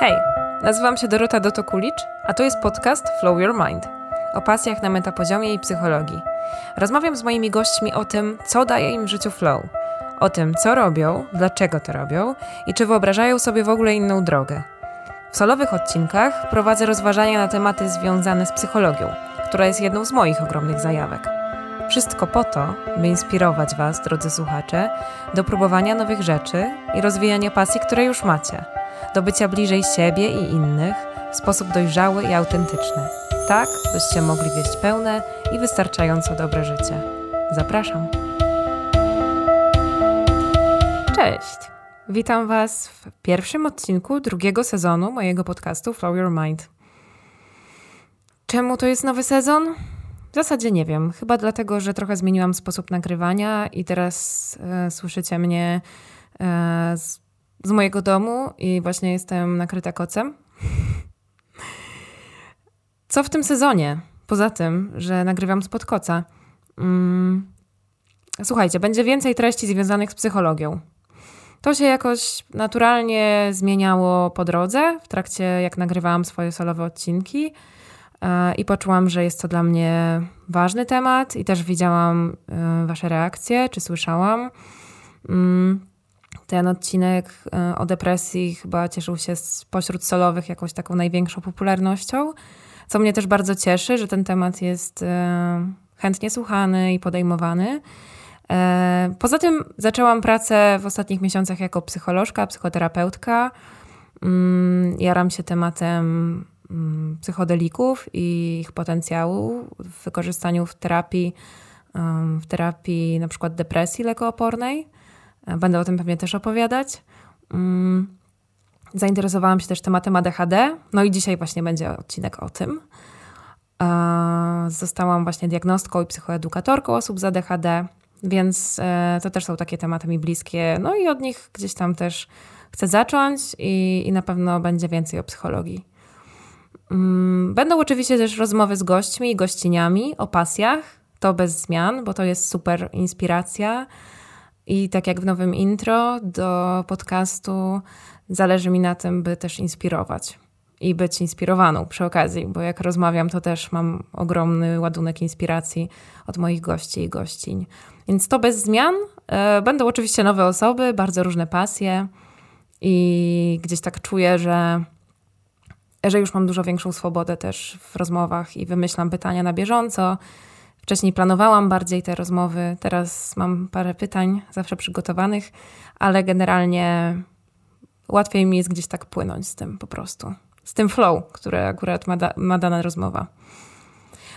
Hej, nazywam się Dorota Dotokulicz, a to jest podcast Flow Your Mind o pasjach na metapoziomie i psychologii. Rozmawiam z moimi gośćmi o tym, co daje im w życiu flow, o tym, co robią, dlaczego to robią i czy wyobrażają sobie w ogóle inną drogę. W solowych odcinkach prowadzę rozważania na tematy związane z psychologią, która jest jedną z moich ogromnych zajawek. Wszystko po to, by inspirować Was, drodzy słuchacze, do próbowania nowych rzeczy i rozwijania pasji, które już macie, do bycia bliżej siebie i innych w sposób dojrzały i autentyczny, tak byście mogli wieść pełne i wystarczająco dobre życie. Zapraszam. Cześć! Witam Was w pierwszym odcinku drugiego sezonu mojego podcastu Flow Your Mind. Czemu to jest nowy sezon? W zasadzie nie wiem. Chyba dlatego, że trochę zmieniłam sposób nagrywania i teraz e, słyszycie mnie e, z, z, mojego domu i właśnie jestem nakryta kocem. Co w tym sezonie? Poza tym, że nagrywam spod koca. Mm. Słuchajcie, będzie więcej treści związanych z psychologią. To się jakoś naturalnie zmieniało po drodze, w trakcie jak nagrywałam swoje solowe odcinki. E, i poczułam, że jest to dla mnie ważny temat i też widziałam e, Wasze reakcje, czy słyszałam. Ten odcinek e, o depresji chyba cieszył się spośród solowych jakąś taką największą popularnością, co mnie też bardzo cieszy, że ten temat jest chętnie słuchany i podejmowany. Poza tym zaczęłam pracę w ostatnich miesiącach jako psycholożka, psychoterapeutka. Mm, jaram się tematem Mm, psychodelików i ich potencjału w wykorzystaniu w terapii, w terapii na przykład depresji lekoopornej. E, będę o tym pewnie też opowiadać. Mm, zainteresowałam się też tematem ADHD, no i dzisiaj właśnie będzie odcinek o tym. E, zostałam właśnie diagnostką i psychoedukatorką osób z ADHD, więc e, to też są takie tematy mi bliskie, no i od nich gdzieś tam też chcę zacząć i, i na pewno będzie więcej o psychologii. Mm, będą oczywiście też rozmowy z gośćmi i gościniami o pasjach. To bez zmian, bo to jest super inspiracja. I tak jak w nowym intro do podcastu, zależy mi na tym, by też inspirować i być inspirowaną przy okazji, bo jak rozmawiam, to też mam ogromny ładunek inspiracji od moich gości i gościń. Więc to bez zmian. E, będą oczywiście nowe osoby, bardzo różne pasje i gdzieś tak czuję, że że już mam dużo większą swobodę też w rozmowach i wymyślam pytania na bieżąco. Wcześniej planowałam bardziej te rozmowy, teraz mam parę pytań zawsze przygotowanych, ale generalnie łatwiej mi jest gdzieś tak płynąć z tym po prostu. Z tym flow, który akurat ma, da, ma dana rozmowa.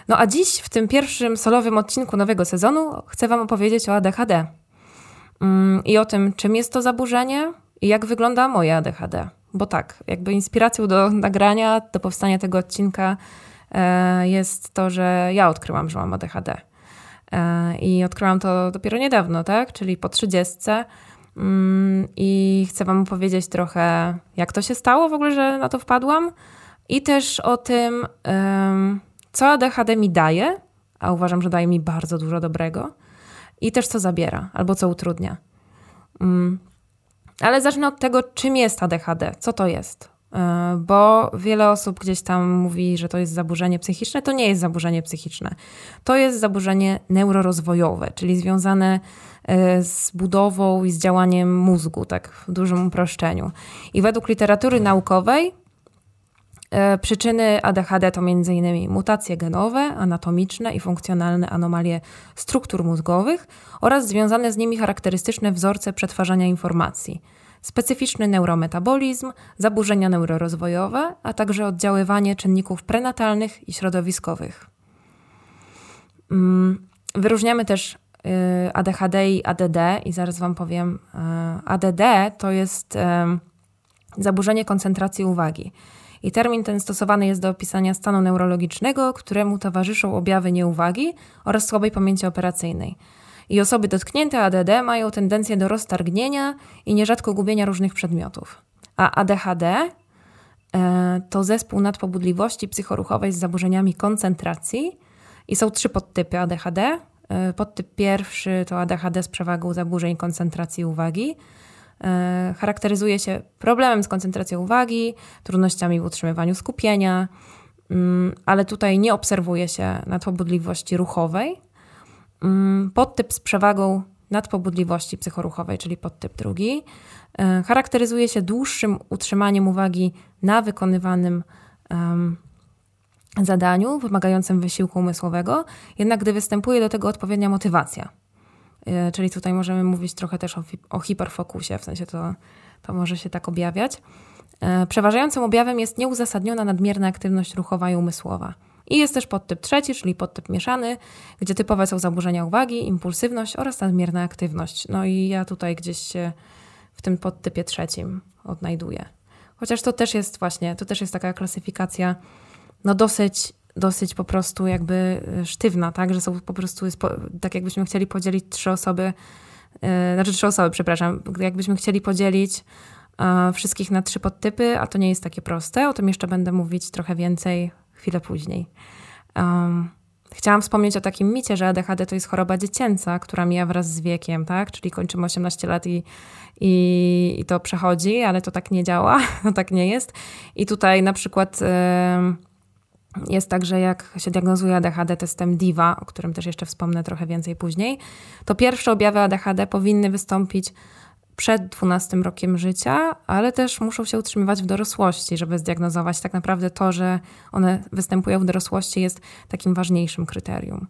No a dziś w tym pierwszym solowym odcinku nowego sezonu chcę Wam opowiedzieć o ADHD mm, i o tym, czym jest to zaburzenie i jak wygląda moje ADHD. Bo tak, jakby inspiracją do nagrania, do powstania tego odcinka jest to, że ja odkryłam, że mam ADHD. E, I odkryłam to dopiero niedawno, tak? Czyli po trzydziestce. Mm, I chcę Wam opowiedzieć trochę, jak to się stało w ogóle, że na to wpadłam. I też o tym, co ADHD mi daje, a uważam, że daje mi bardzo dużo dobrego. I też co zabiera, albo co utrudnia. Mm, ale zacznę od tego, czym jest ADHD, co to jest. E, bo wiele osób gdzieś tam mówi, że to jest zaburzenie psychiczne. To nie jest zaburzenie psychiczne. To jest zaburzenie neurorozwojowe, czyli związane e, z budową i z działaniem mózgu, tak w dużym uproszczeniu. I według literatury naukowej e, przyczyny ADHD to m.in. mutacje genowe, anatomiczne i funkcjonalne anomalie struktur mózgowych oraz związane z nimi charakterystyczne wzorce przetwarzania informacji specyficzny neurometabolizm, zaburzenia neurorozwojowe, a także oddziaływanie czynników prenatalnych i środowiskowych. Mm, wyróżniamy też y, ADHD i ADD i zaraz Wam powiem. Y, ADD to jest y, zaburzenie koncentracji uwagi. I termin ten stosowany jest do opisania stanu neurologicznego, któremu towarzyszą objawy nieuwagi oraz słabej pamięci operacyjnej. I osoby dotknięte ADD mają tendencję do roztargnienia i nierzadko gubienia różnych przedmiotów. A ADHD e, to zespół nadpobudliwości psychoruchowej z zaburzeniami koncentracji i są trzy podtypy ADHD. E, podtyp pierwszy to ADHD z przewagą zaburzeń koncentracji uwagi. charakteryzuje się problemem z koncentracją uwagi, trudnościami w utrzymywaniu skupienia, mm, ale tutaj nie obserwuje się nadpobudliwości ruchowej. Mm, podtyp z przewagą nadpobudliwości psychoruchowej, czyli podtyp drugi, e, charakteryzuje się dłuższym utrzymaniem uwagi na wykonywanym um, zadaniu wymagającym wysiłku umysłowego, jednak gdy występuje do tego odpowiednia motywacja. E, czyli tutaj możemy mówić trochę też o, o hiperfokusie, w sensie to, to może się tak objawiać. E, przeważającym objawem jest nieuzasadniona nadmierna aktywność ruchowa i umysłowa. I jest też podtyp trzeci, czyli podtyp mieszany, gdzie typowe są zaburzenia uwagi, impulsywność oraz nadmierna aktywność. No i ja tutaj gdzieś się w tym podtypie trzecim odnajduję. Chociaż to też jest właśnie, to też jest taka klasyfikacja no dosyć, dosyć po prostu jakby e, sztywna, tak, że są po prostu, tak jakbyśmy chcieli podzielić trzy osoby, yy, znaczy trzy osoby, przepraszam, jakbyśmy chcieli podzielić yy, wszystkich na trzy podtypy, a to nie jest takie proste, o tym jeszcze będę mówić trochę więcej chwilę później. Um, chciałam wspomnieć o takim micie, że ADHD to jest choroba dziecięca, która mija wraz z wiekiem, tak? Czyli kończymy 18 lat i, i, i to przechodzi, ale to tak nie działa, to tak nie jest. I tutaj na przykład jest tak, że jak się diagnozuje ADHD testem DIVA, o którym też jeszcze wspomnę trochę więcej później, to pierwsze objawy ADHD powinny wystąpić przed 12 rokiem życia, ale też muszą się utrzymywać w dorosłości, żeby zdiagnozować tak naprawdę to, że one występują w dorosłości jest takim ważniejszym kryterium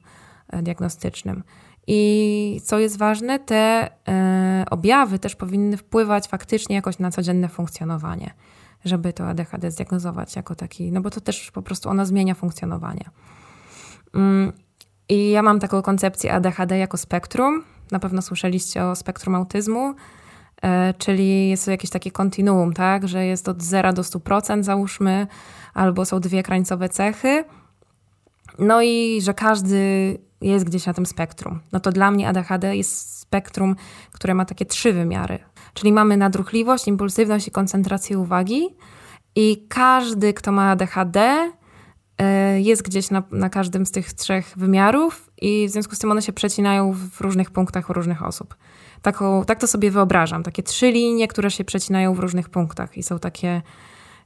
e, diagnostycznym. I co jest ważne, te e, objawy też powinny wpływać faktycznie jakoś na codzienne funkcjonowanie, żeby to ADHD zdiagnozować jako taki, no bo to też po prostu ona zmienia funkcjonowanie. Mm, I ja mam taką koncepcję ADHD jako spektrum. Na pewno słyszeliście o spektrum autyzmu. E, czyli jest to jakieś takie kontinuum, tak, że jest od 0 do 100% załóżmy, albo są dwie krańcowe cechy. No i że każdy jest gdzieś na tym spektrum. No to dla mnie ADHD jest spektrum, które ma takie trzy wymiary. Czyli mamy nadruchliwość, impulsywność i koncentrację uwagi. I każdy, kto ma ADHD, e, jest gdzieś na, na każdym z tych trzech wymiarów, i w związku z tym one się przecinają w różnych punktach u różnych osób taką, tak to sobie wyobrażam. Takie trzy linie, które się przecinają w różnych punktach i są takie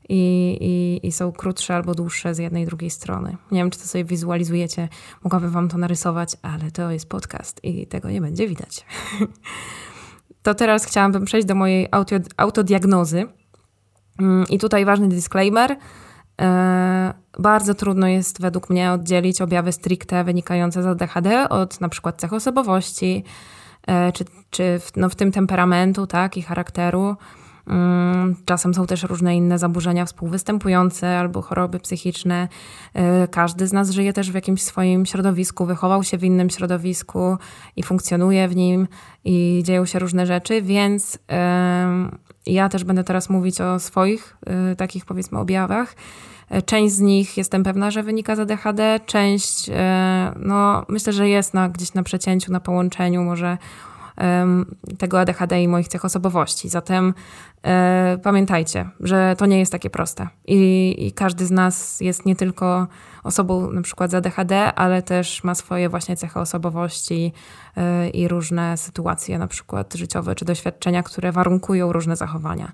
i, i, i są krótsze albo dłuższe z jednej drugiej strony. Nie wiem, czy to sobie wizualizujecie. Mogłabym wam to narysować, ale to jest podcast i tego nie będzie widać. to teraz chciałabym przejść do mojej auto, autodiagnozy. Mm, I tutaj ważny disclaimer. E, bardzo trudno jest według mnie oddzielić objawy stricte wynikające z ADHD od na przykład cech osobowości, czy, czy w, no w tym temperamentu tak, i charakteru. Mm, czasem są też różne inne zaburzenia współwystępujące albo choroby psychiczne. E, każdy z nas żyje też w jakimś swoim środowisku, wychował się w innym środowisku i funkcjonuje w nim i dzieją się różne rzeczy, więc ja też będę teraz mówić o swoich e, takich powiedzmy objawach. Część z nich jestem pewna, że wynika z ADHD, część no, myślę, że jest na, gdzieś na przecięciu, na połączeniu może tego ADHD i moich cech osobowości. Zatem e, pamiętajcie, że to nie jest takie proste. I, I, każdy z nas jest nie tylko osobą na przykład z ADHD, ale też ma swoje właśnie cechy osobowości e, i różne sytuacje na przykład życiowe czy doświadczenia, które warunkują różne zachowania.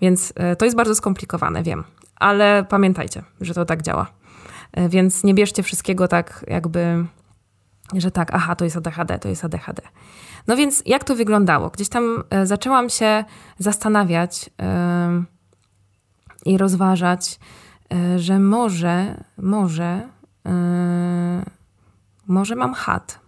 Więc e, to jest bardzo skomplikowane, wiem, ale pamiętajcie, że to tak działa. E, więc nie bierzcie wszystkiego tak jakby, że tak, aha, to jest ADHD, to jest ADHD. No więc jak to wyglądało? Gdzieś tam e, zaczęłam się zastanawiać i rozważać, że może, może, może mam HAT,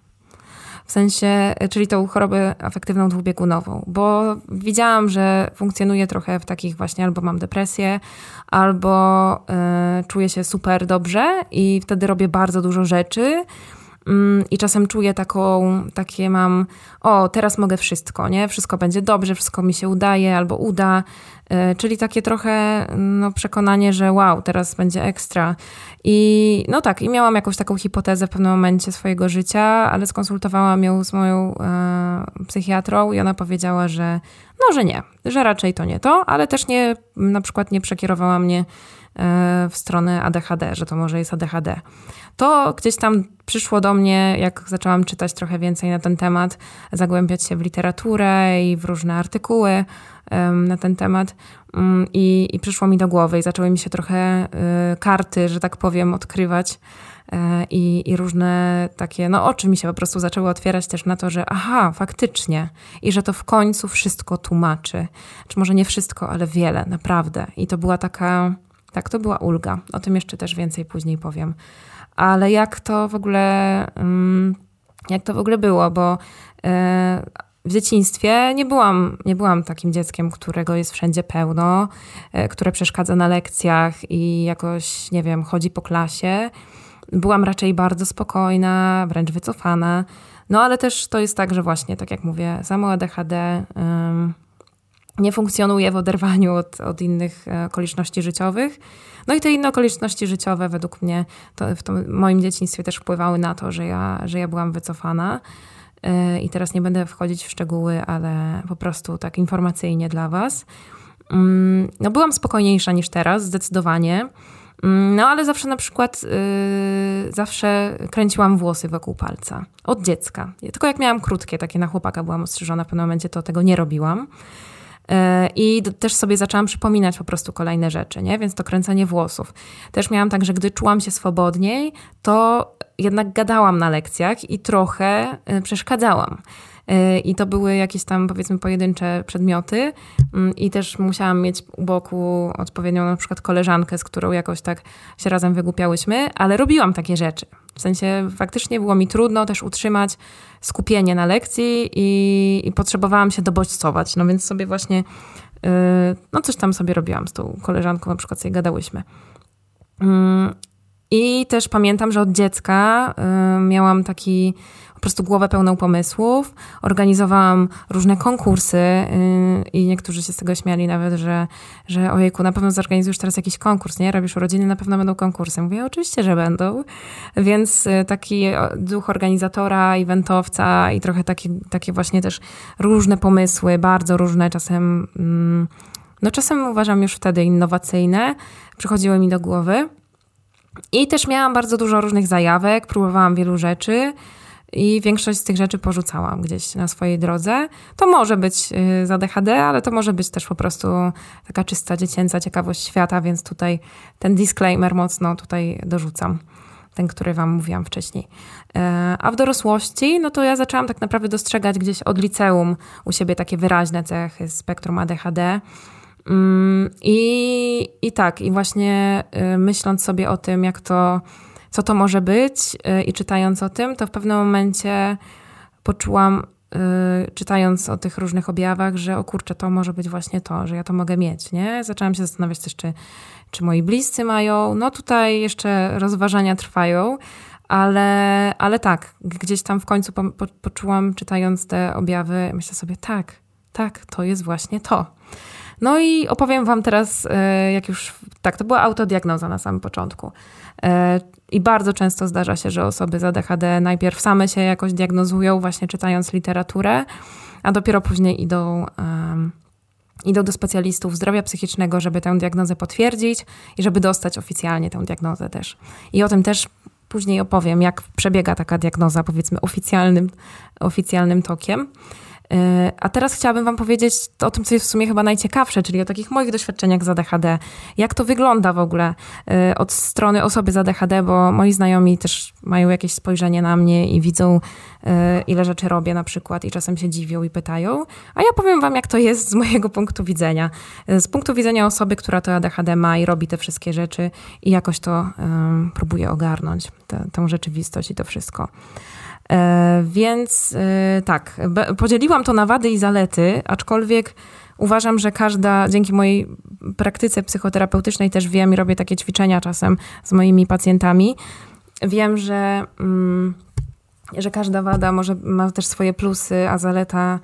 w sensie, czyli tą chorobę afektywną dwubiegunową, bo widziałam, że funkcjonuje trochę w takich właśnie albo mam depresję, albo y, czuję się super dobrze i wtedy robię bardzo dużo rzeczy. Mm, I czasem czuję taką, takie mam, o, teraz mogę wszystko, nie? Wszystko będzie dobrze, wszystko mi się udaje albo uda. E, czyli takie trochę no, przekonanie, że wow, teraz będzie ekstra. I no tak, i miałam jakąś taką hipotezę w pewnym momencie swojego życia, ale skonsultowałam ją z moją e, psychiatrą i ona powiedziała, że no, że nie, że raczej to nie to, ale też nie, na przykład nie przekierowała mnie w stronę ADHD, że to może jest ADHD. To gdzieś tam przyszło do mnie, jak zaczęłam czytać trochę więcej na ten temat, zagłębiać się w literaturę i w różne artykuły na ten temat. Mm, I, I przyszło mi do głowy i zaczęły mi się trochę y, karty, że tak powiem, odkrywać. E, I, I różne takie, no oczy mi się po prostu zaczęły otwierać też na to, że aha, faktycznie. I że to w końcu wszystko tłumaczy. Czy może nie wszystko, ale wiele, naprawdę. I to była taka, tak, to była ulga. O tym jeszcze też więcej później powiem. Ale jak to w ogóle, mm, jak to w ogóle było, bo e, w dzieciństwie nie byłam, nie byłam takim dzieckiem, którego jest wszędzie pełno, e, które przeszkadza na lekcjach i jakoś, nie wiem, chodzi po klasie. Byłam raczej bardzo spokojna, wręcz wycofana. No ale też to jest tak, że właśnie, tak jak mówię, samo ADHD um, nie funkcjonuje w oderwaniu od, od innych e, okoliczności życiowych. No i te inne okoliczności życiowe według mnie to w moim dzieciństwie też wpływały na to, że ja, że ja byłam wycofana. I teraz nie będę wchodzić w szczegóły, ale po prostu tak informacyjnie dla Was. Mm, no, byłam spokojniejsza niż teraz, zdecydowanie. Mm, no, ale zawsze na przykład yy, zawsze kręciłam włosy wokół palca. Od dziecka. Tylko jak miałam krótkie, takie na chłopaka byłam ostrzyżona w pewnym momencie, to tego nie robiłam. E, I też sobie zaczęłam przypominać po prostu kolejne rzeczy, nie? Więc to kręcenie włosów. Też miałam tak, że gdy czułam się swobodniej, to jednak gadałam na lekcjach i trochę e, przeszkadzałam. E, I to były jakieś tam, powiedzmy, pojedyncze przedmioty, mm, i też musiałam mieć u boku odpowiednią na przykład koleżankę, z którą jakoś tak się razem wygłupiałyśmy, ale robiłam takie rzeczy. W sensie faktycznie było mi trudno też utrzymać skupienie na lekcji i, i potrzebowałam się dobodźcować. No więc sobie właśnie, yy, no coś tam sobie robiłam z tą koleżanką, na przykład sobie gadałyśmy. Yy, I też pamiętam, że od dziecka yy, miałam taki po prostu głowę pełną pomysłów. Organizowałam różne konkursy yy, i niektórzy się z tego śmiali nawet, że, że ojejku, na pewno zorganizujesz teraz jakiś konkurs, nie? Robisz urodziny, na pewno będą konkursy. Mówię, oczywiście, że będą. Więc yy, taki duch organizatora, eventowca i trochę takie, takie właśnie też różne pomysły, bardzo różne, czasem, mm, no czasem uważam już wtedy innowacyjne, przychodziły mi do głowy. I też miałam bardzo dużo różnych zajawek, próbowałam wielu rzeczy. I większość z tych rzeczy porzucałam gdzieś na swojej drodze. To może być y, za DHD, ale to może być też po prostu taka czysta dziecięca ciekawość świata, więc tutaj ten disclaimer mocno tutaj dorzucam. Ten, który Wam mówiłam wcześniej. E, a w dorosłości, no to ja zaczęłam tak naprawdę dostrzegać gdzieś od liceum u siebie takie wyraźne cechy spektrum ADHD. Mm, I, i tak, i właśnie y, myśląc sobie o tym, jak to co to może być y, i czytając o tym, to w pewnym momencie poczułam, y, czytając o tych różnych objawach, że o kurczę, to może być właśnie to, że ja to mogę mieć, nie? Zaczęłam się zastanawiać też, czy, czy moi bliscy mają. No tutaj jeszcze rozważania trwają, ale, ale tak, gdzieś tam w końcu po, po, poczułam, czytając te objawy, myślę sobie, tak, tak, to jest właśnie to. No i opowiem Wam teraz, y, jak już, tak, to była autodiagnoza na samym początku. E, I bardzo często zdarza się, że osoby z ADHD najpierw same się jakoś diagnozują, właśnie czytając literaturę, a dopiero później idą. Um, idą do specjalistów zdrowia psychicznego, żeby tę diagnozę potwierdzić i żeby dostać oficjalnie tę diagnozę też. I o tym też później opowiem, jak przebiega taka diagnoza, powiedzmy, oficjalnym, oficjalnym tokiem. E, a teraz chciałabym Wam powiedzieć o tym, co jest w sumie chyba najciekawsze, czyli o takich moich doświadczeniach z ADHD. Jak to wygląda w ogóle e, od strony osoby z ADHD, bo moi znajomi też mają jakieś spojrzenie na mnie i widzą, e, ile rzeczy robię na przykład, i czasem się dziwią i pytają. A ja powiem Wam, jak to jest z mojego punktu widzenia. Z punktu widzenia osoby, która to ADHD ma i robi te wszystkie rzeczy i jakoś to um, próbuje ogarnąć, tę, tę rzeczywistość i to wszystko. E, więc e, tak, podzieliłam to na wady i zalety, aczkolwiek uważam, że każda, dzięki mojej praktyce psychoterapeutycznej też wiem i robię takie ćwiczenia czasem z moimi pacjentami, wiem, że, mm, że każda wada może ma też swoje plusy, a zaleta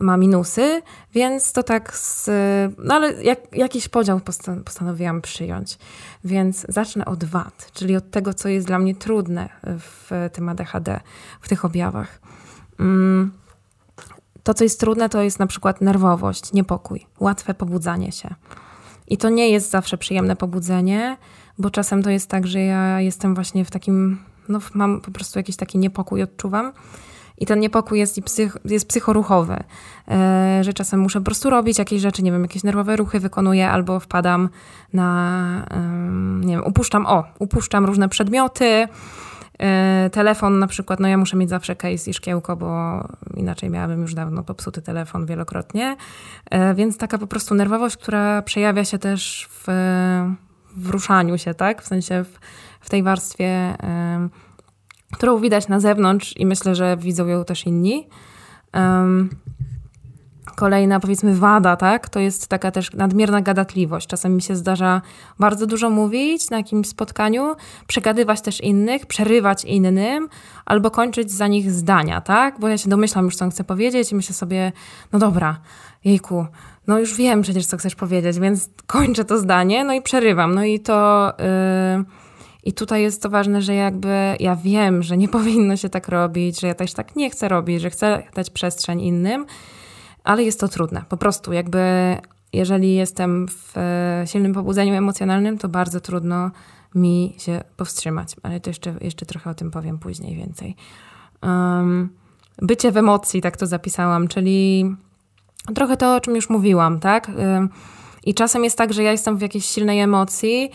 ma minusy, więc to tak z, no ale jak, jakiś podział postanowiłam przyjąć. Więc zacznę od wad, czyli od tego, co jest dla mnie trudne w tym ADHD, w tych objawach. Mm, to, co jest trudne, to jest na przykład nerwowość, niepokój, łatwe pobudzanie się. I to nie jest zawsze przyjemne pobudzenie, bo czasem to jest tak, że ja jestem właśnie w takim, no mam po prostu jakiś taki niepokój, odczuwam. I ten niepokój jest, i psych, jest psychoruchowy, e, że czasem muszę po prostu robić jakieś rzeczy, nie wiem, jakieś nerwowe ruchy wykonuję, albo wpadam na, nie wiem, upuszczam, o, upuszczam różne przedmioty, e, telefon na przykład, no ja muszę mieć zawsze case i szkiełko, bo inaczej miałabym już dawno popsuty telefon wielokrotnie, e, więc taka po prostu nerwowość, która przejawia się też w, w ruszaniu się, tak, w sensie w, w tej warstwie którą widać na zewnątrz i myślę, że widzą ją też inni. Um, kolejna, powiedzmy, wada, tak? To jest taka też nadmierna gadatliwość. Czasem mi się zdarza bardzo dużo mówić na jakimś spotkaniu, przegadywać też innych, przerywać innym, albo kończyć za nich zdania, tak? Bo ja się domyślam już, co chcę powiedzieć i myślę sobie, no dobra, jejku, no już wiem przecież, co chcesz powiedzieć, więc kończę to zdanie, no i przerywam. No i to... Yy, i tutaj jest to ważne, że jakby ja wiem, że nie powinno się tak robić, że ja też tak nie chcę robić, że chcę dać przestrzeń innym, ale jest to trudne. Po prostu jakby jeżeli jestem w e, silnym pobudzeniu emocjonalnym, to bardzo trudno mi się powstrzymać. Ale to jeszcze, jeszcze trochę o tym powiem później więcej. Um, bycie w emocji, tak to zapisałam, czyli trochę to, o czym już mówiłam, tak? I czasem jest tak, że ja jestem w jakiejś silnej emocji,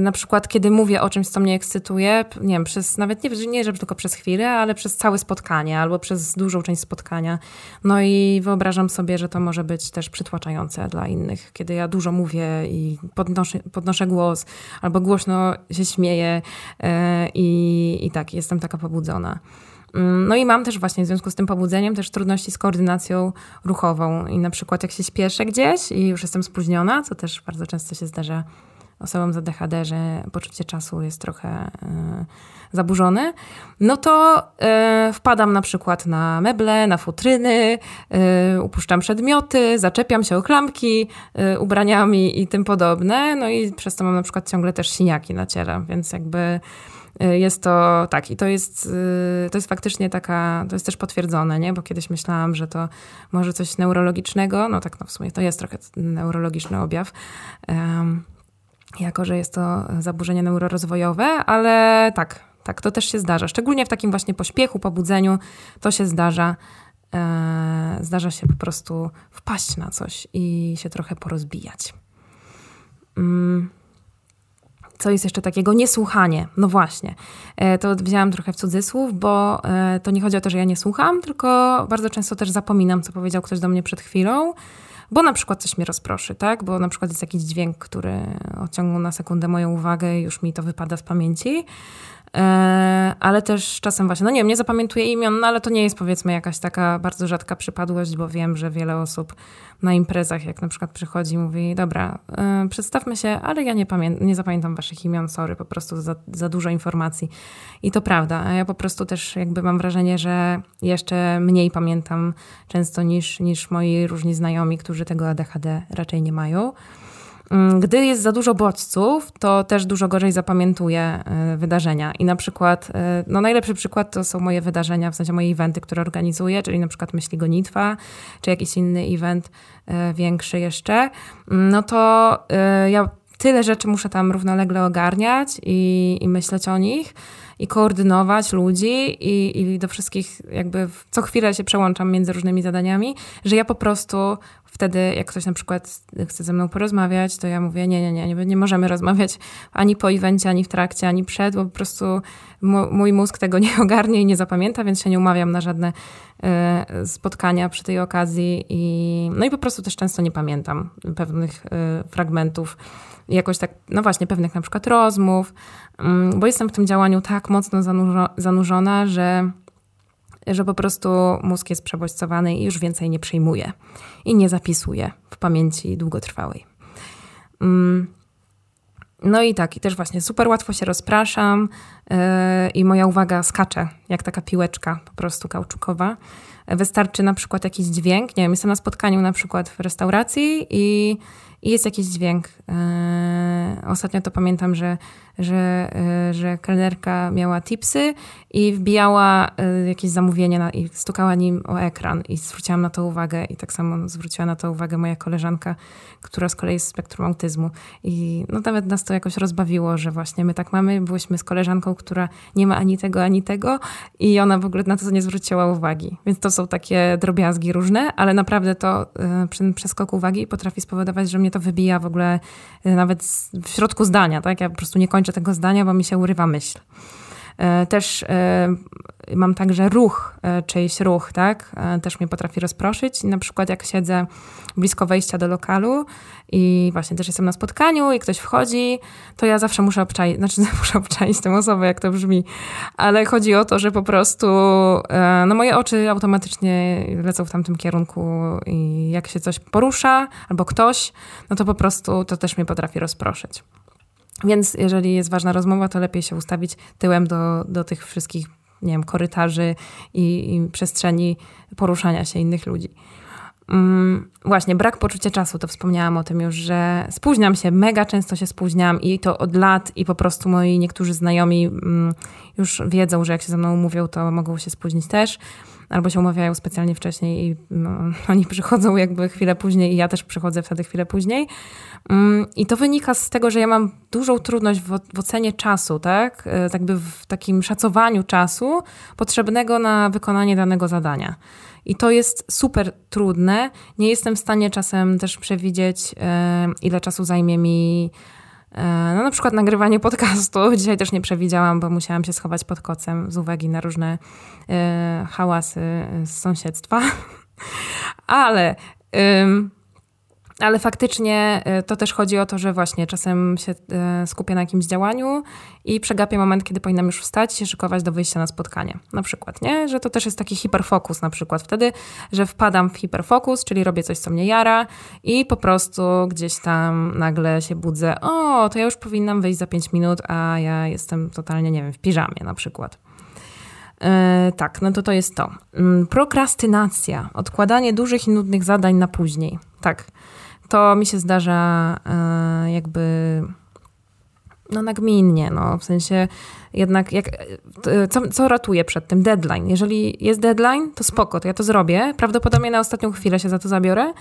na przykład, kiedy mówię o czymś, co mnie ekscytuje, nie wiem, przez nawet nie, nie że tylko przez chwilę, ale przez całe spotkanie albo przez dużą część spotkania. No i wyobrażam sobie, że to może być też przytłaczające dla innych, kiedy ja dużo mówię i podnoszę, podnoszę głos albo głośno się śmieję e, i, i tak, jestem taka pobudzona. Mm, no i mam też właśnie w związku z tym pobudzeniem też trudności z koordynacją ruchową i na przykład jak się spieszę gdzieś i już jestem spóźniona, co też bardzo często się zdarza osobom z ADHD, że poczucie czasu jest trochę y, zaburzone, no to y, wpadam na przykład na meble, na futryny, y, upuszczam przedmioty, zaczepiam się o klamki ubraniami i tym podobne, no i przez to mam na przykład ciągle też siniaki na ciele, więc jakby jest to tak i to jest, to jest faktycznie taka, to jest też potwierdzone, nie? bo kiedyś myślałam, że to może coś neurologicznego, no tak no w sumie to jest trochę neurologiczny objaw, jako że jest to zaburzenie neurorozwojowe, ale tak, tak, to też się zdarza. Szczególnie w takim właśnie pośpiechu, pobudzeniu, to się zdarza. E, zdarza się po prostu wpaść na coś i się trochę porozbijać. Mm. Co jest jeszcze takiego? Niesłuchanie. No właśnie. E, to wzięłam trochę w cudzysłów, bo e, to nie chodzi o to, że ja nie słucham, tylko bardzo często też zapominam, co powiedział ktoś do mnie przed chwilą bo na przykład coś mnie rozproszy, tak? Bo na przykład jest jakiś dźwięk, który odciągnął na sekundę moją uwagę i już mi to wypada z pamięci. E, ale też czasem właśnie, no nie wiem, nie zapamiętuję imion, no ale to nie jest powiedzmy jakaś taka bardzo rzadka przypadłość, bo wiem, że wiele osób na imprezach, jak na przykład przychodzi mówi, dobra, yy, przedstawmy się, ale ja nie, pamię- nie zapamiętam waszych imion, sorry, po prostu za, za dużo informacji. I to prawda, a ja po prostu też jakby mam wrażenie, że jeszcze mniej pamiętam często niż, niż moi różni znajomi, którzy tego ADHD raczej nie mają. Mm, gdy jest za dużo bodźców, to też dużo gorzej zapamiętuję e, wydarzenia. I na przykład, e, no najlepszy przykład to są moje wydarzenia, w sensie moje eventy, które organizuję, czyli na przykład Myśli Gonitwa, czy jakiś inny event e, większy jeszcze. Mm, no to ja tyle rzeczy muszę tam równolegle ogarniać i, i myśleć o nich i koordynować ludzi i, i do wszystkich jakby co chwilę się przełączam między różnymi zadaniami, że ja po prostu wtedy, jak ktoś na przykład chce ze mną porozmawiać, to ja mówię, nie, nie, nie, nie, nie możemy rozmawiać ani po evencie, ani w trakcie, ani przed, bo po prostu mój mózg tego nie ogarnie i nie zapamięta, więc się nie umawiam na żadne y, spotkania przy tej okazji i no i po prostu też często nie pamiętam pewnych y, fragmentów jakoś tak, no właśnie, pewnych na przykład rozmów, bo jestem w tym działaniu tak mocno zanurzona, że, że po prostu mózg jest przebodźcowany i już więcej nie przyjmuje i nie zapisuje w pamięci długotrwałej. Mm, no i tak, i też właśnie super łatwo się rozpraszam, i moja uwaga skacze, jak taka piłeczka po prostu kauczukowa. Wystarczy na przykład jakiś dźwięk, nie wiem, jestem na spotkaniu na przykład w restauracji i, i jest jakiś dźwięk. Ostatnio to pamiętam, że że, e, że kelnerka miała tipsy i wbijała e, jakieś zamówienie na, i stukała nim o ekran i zwróciłam na to uwagę i tak samo zwróciła na to uwagę moja koleżanka, która z kolei jest z spektrum autyzmu i no nawet nas to jakoś rozbawiło, że właśnie my tak mamy, byłyśmy z koleżanką, która nie ma ani tego, ani tego i ona w ogóle na to nie zwróciła uwagi. Więc to są takie drobiazgi różne, ale naprawdę to e, przy przeskoku uwagi potrafi spowodować, że mnie to wybija w ogóle nawet w środku zdania, tak? Ja po prostu nie kończę tego zdania, bo mi się urywa myśl. E, też e, mam także ruch, e, czyjś ruch, tak? Też mnie potrafi rozproszyć. Na przykład jak siedzę blisko wejścia do lokalu i właśnie też jestem na spotkaniu i ktoś wchodzi, to ja zawsze muszę obczaić, znaczy muszę obczaić tę osobę, jak to brzmi, ale chodzi o to, że po prostu no moje oczy automatycznie lecą w tamtym kierunku i jak się coś porusza albo ktoś, no to po prostu to też mnie potrafi rozproszyć. Więc jeżeli jest ważna rozmowa, to lepiej się ustawić tyłem do, do tych wszystkich, nie wiem, korytarzy i, i przestrzeni poruszania się innych ludzi. Mm, właśnie, brak poczucia czasu, to wspomniałam o tym już, że spóźniam się, mega często się spóźniam i to od lat i po prostu moi niektórzy znajomi mm, już wiedzą, że jak się ze mną umówią, to mogą się spóźnić też albo się umawiają specjalnie wcześniej i no, oni przychodzą jakby chwilę później i ja też przychodzę wtedy chwilę później. Mm, I to wynika z tego, że ja mam dużą trudność w, w ocenie czasu, tak? E, tak by w takim szacowaniu czasu potrzebnego na wykonanie danego zadania. I to jest super trudne. Nie jestem w stanie czasem też przewidzieć, e, ile czasu zajmie mi E, no na przykład nagrywanie podcastu. Dzisiaj też nie przewidziałam, bo musiałam się schować pod kocem z uwagi na różne e, hałasy z sąsiedztwa. Ale ale faktycznie e, to też chodzi o to, że właśnie czasem się e, skupię na jakimś działaniu i przegapię moment, kiedy powinnam już wstać się szykować do wyjścia na spotkanie. Na przykład, nie? Że to też jest taki hiperfokus na przykład wtedy, że wpadam w hiperfokus, czyli robię coś, co mnie jara i po prostu gdzieś tam nagle się budzę, o, to ja już powinnam wyjść za 5 minut, a ja jestem totalnie, nie wiem, w piżamie na przykład. Yy, tak, no to to jest to. Yy, prokrastynacja, odkładanie dużych i nudnych zadań na później. Tak, to mi się zdarza e, jakby no nagminnie, no w sensie jednak jak, e, co, co ratuje przed tym? Deadline. Jeżeli jest deadline, to spoko, to ja to zrobię. Prawdopodobnie na ostatnią chwilę się za to zabiorę,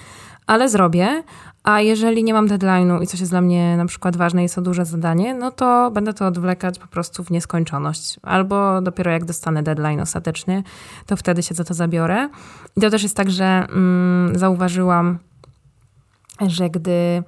ale zrobię. A jeżeli nie mam deadline'u i coś jest dla mnie na przykład ważne, jest to duże zadanie, no to będę to odwlekać po prostu w nieskończoność. Albo dopiero jak dostanę deadline ostatecznie, to wtedy się za to zabiorę. I to też jest tak, że mm, zauważyłam, że gdy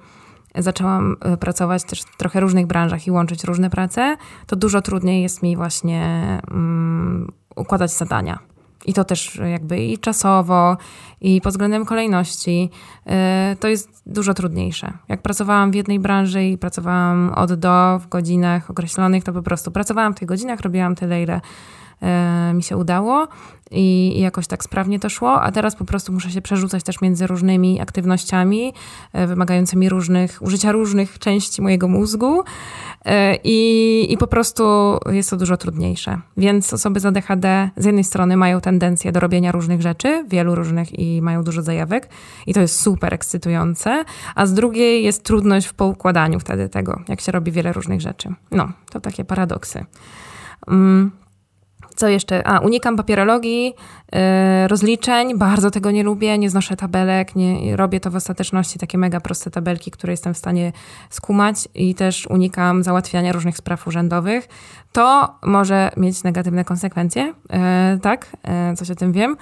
zaczęłam e, pracować też w trochę różnych branżach i łączyć różne prace, to dużo trudniej jest mi właśnie um, układać zadania. I to też jakby i czasowo, i pod względem kolejności, yy, to jest dużo trudniejsze. Jak pracowałam w jednej branży i pracowałam od do w godzinach określonych, to po prostu pracowałam w tych godzinach, robiłam tyle, ile E, mi się udało i, i jakoś tak sprawnie to szło, a teraz po prostu muszę się przerzucać też między różnymi aktywnościami e, wymagającymi różnych, użycia różnych części mojego mózgu e, i, i po prostu jest to dużo trudniejsze. Więc osoby z ADHD z jednej strony mają tendencję do robienia różnych rzeczy, wielu różnych i mają dużo zajawek i to jest super ekscytujące, a z drugiej jest trudność w poukładaniu wtedy tego, jak się robi wiele różnych rzeczy. No, to takie paradoksy. Mm. Co jeszcze? A, unikam papierologii, yy, rozliczeń, bardzo tego nie lubię, nie znoszę tabelek, nie, robię to w ostateczności takie mega proste tabelki, które jestem w stanie skumać i też unikam załatwiania różnych spraw urzędowych. To może mieć negatywne konsekwencje, yy, tak, yy, coś o tym wiem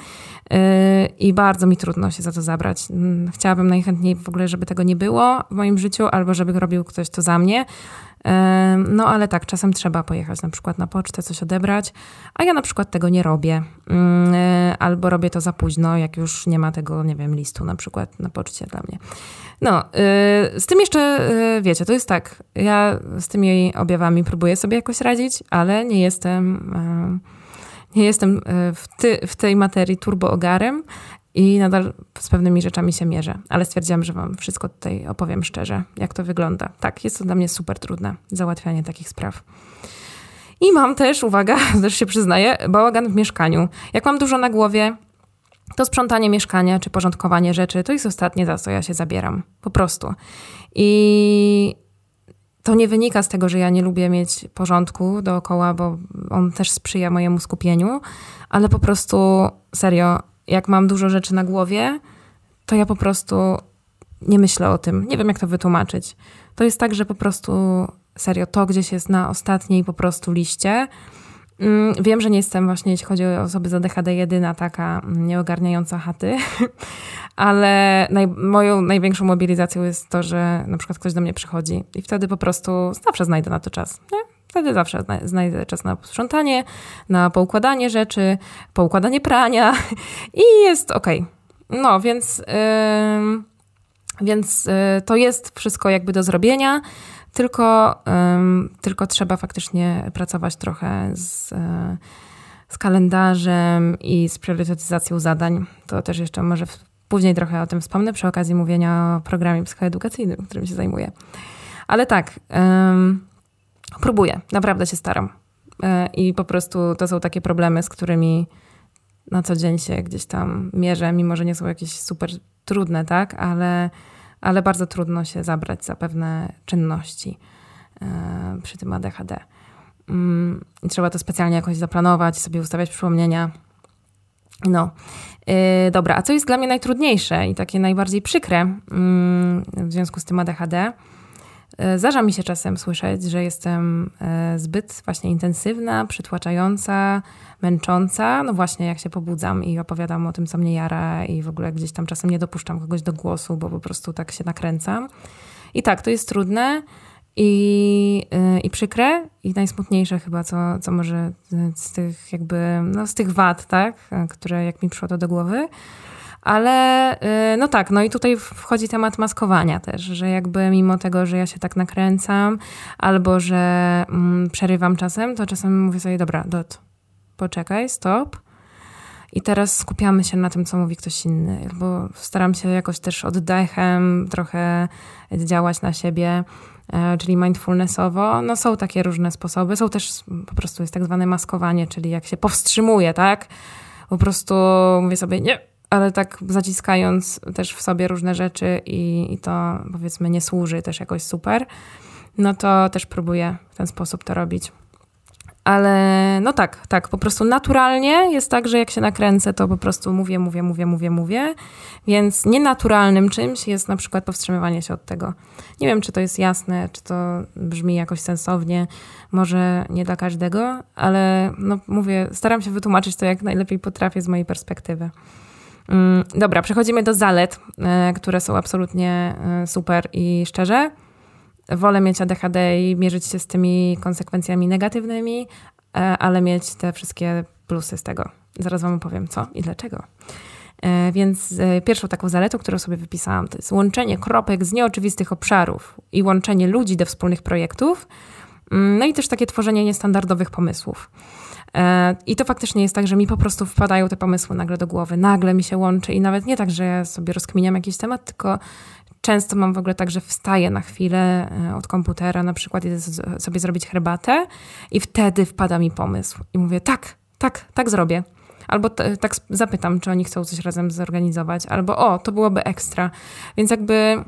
i bardzo mi trudno się za to zabrać. Mm, chciałabym najchętniej w ogóle, żeby tego nie było w moim życiu, albo żeby robił ktoś to za mnie, no ale tak, czasem trzeba pojechać na przykład na pocztę, coś odebrać, a ja na przykład tego nie robię. Mm, e, albo robię to za późno, jak już nie ma tego, nie wiem, listu na przykład na poczcie dla mnie. No, y, z tym jeszcze, y, wiecie, to jest tak, ja z tymi objawami próbuję sobie jakoś radzić, ale nie jestem nie jestem w, ty, w tej materii turbo-ogarem i nadal z pewnymi rzeczami się mierzę, ale stwierdziłam, że Wam wszystko tutaj opowiem szczerze, jak to wygląda. Tak, jest to dla mnie super trudne, załatwianie takich spraw. I mam też, uwaga, też się przyznaję, bałagan w mieszkaniu. Jak mam dużo na głowie, to sprzątanie mieszkania czy porządkowanie rzeczy to jest ostatnie, za co ja się zabieram. Po prostu. I to nie wynika z tego, że ja nie lubię mieć porządku dookoła, bo on też sprzyja mojemu skupieniu, ale po prostu serio, jak mam dużo rzeczy na głowie, to ja po prostu nie myślę o tym. Nie wiem, jak to wytłumaczyć. To jest tak, że po prostu serio to gdzieś jest na ostatniej po prostu liście. Mm, wiem, że nie jestem właśnie, jeśli chodzi o osoby z ADHD, jedyna taka nieogarniająca chaty, ale naj, moją największą mobilizacją jest to, że na przykład ktoś do mnie przychodzi i wtedy po prostu zawsze znajdę na to czas. Nie? Wtedy zawsze znajdę czas na sprzątanie, na poukładanie rzeczy, poukładanie prania i jest ok. No, więc, yy, więc yy, to jest wszystko jakby do zrobienia tylko, tylko trzeba faktycznie pracować trochę z, z kalendarzem i z priorytetyzacją zadań. To też jeszcze może później trochę o tym wspomnę przy okazji mówienia o programie psychoedukacyjnym, którym się zajmuję. Ale tak, próbuję, naprawdę się staram. E, I po prostu to są takie problemy, z którymi na co dzień się gdzieś tam mierzę, mimo że nie są jakieś super trudne, tak? Ale ale bardzo trudno się zabrać za pewne czynności e, przy tym ADHD. Mm, trzeba to specjalnie jakoś zaplanować, sobie ustawiać przypomnienia. No, yy, dobra, a co jest dla mnie najtrudniejsze i takie najbardziej przykre yy, w związku z tym ADHD? Yy, zdarza mi się czasem słyszeć, że jestem zbyt właśnie intensywna, przytłaczająca, męcząca. No właśnie, jak się pobudzam i opowiadam o tym, co mnie jara i w ogóle gdzieś tam czasem nie dopuszczam kogoś do głosu, bo po prostu tak się nakręcam. I tak, to jest trudne i, yy, i przykre i najsmutniejsze chyba, co, co może z tych jakby, no z tych wad, tak, które jak mi przyszło to do głowy. Ale y, no tak, no i tutaj wchodzi temat maskowania też, że jakby mimo tego, że ja się tak nakręcam albo że mm, przerywam czasem, to czasem mówię sobie, dobra, dot, poczekaj, stop. I teraz skupiamy się na tym, co mówi ktoś inny, bo staram się jakoś też oddechem trochę działać na siebie, e, czyli mindfulnessowo. No są takie różne sposoby. Są też po prostu jest tak zwane maskowanie, czyli jak się powstrzymuje, tak? Po prostu mówię sobie nie, ale tak zaciskając też w sobie różne rzeczy i, i to powiedzmy nie służy też jakoś super, no to też próbuję w ten sposób to robić. Ale no tak, tak, po prostu naturalnie jest tak, że jak się nakręcę, to po prostu mówię, mówię, mówię, mówię, mówię. Więc nienaturalnym czymś jest na przykład powstrzymywanie się od tego. Nie wiem, czy to jest jasne, czy to brzmi jakoś sensownie, może nie dla każdego, ale no mówię, staram się wytłumaczyć to jak najlepiej potrafię z mojej perspektywy. Mm, dobra, przechodzimy do zalet, e, które są absolutnie e, super i szczerze wolę mieć ADHD i mierzyć się z tymi konsekwencjami negatywnymi, e, ale mieć te wszystkie plusy z tego. Zaraz Wam opowiem co i dlaczego. Więc pierwszą taką zaletą, którą sobie wypisałam, to jest łączenie kropek z nieoczywistych obszarów i łączenie ludzi do wspólnych projektów, mm, no i też takie tworzenie niestandardowych pomysłów. I to faktycznie jest tak, że mi po prostu wpadają te pomysły nagle do głowy, nagle mi się łączy i nawet nie tak, że ja sobie rozkminiam jakiś temat, tylko Często mam w ogóle tak, że wstaję na chwilę e, od komputera, na przykład idę sobie zrobić herbatę i wtedy wpada mi pomysł. I mówię, tak, tak, tak zrobię. Albo tak zapytam, czy oni chcą coś razem zorganizować, albo o, to byłoby ekstra. Więc jakby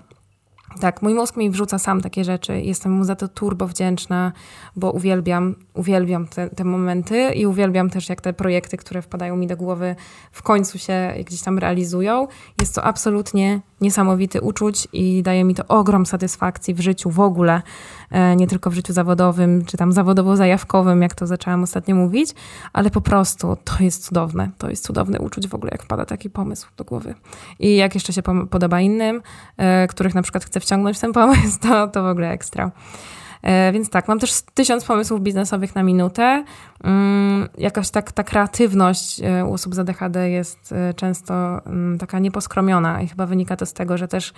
tak, mój mózg mi wrzuca sam takie rzeczy. Jestem mu za to turbo wdzięczna, bo uwielbiam, uwielbiam te, te momenty i uwielbiam też, jak te projekty, które wpadają mi do głowy, w końcu się gdzieś tam realizują. Jest to absolutnie niesamowity uczuć i daje mi to ogrom satysfakcji w życiu w ogóle, e, nie tylko w życiu zawodowym, czy tam zawodowo-zajawkowym, jak to zaczęłam ostatnio mówić, ale po prostu to jest cudowne. To jest cudowne uczuć w ogóle, jak wpada taki pomysł do głowy. I jak jeszcze się podoba innym, e, których na przykład chcę wciągnąć w ten pomysł, to, to w ogóle ekstra. E, więc tak, mam też tysiąc pomysłów biznesowych na minutę. Mm, jakaś tak, ta kreatywność e, u osób z ADHD jest e, często mm, taka nieposkromiona i chyba wynika to z tego, że też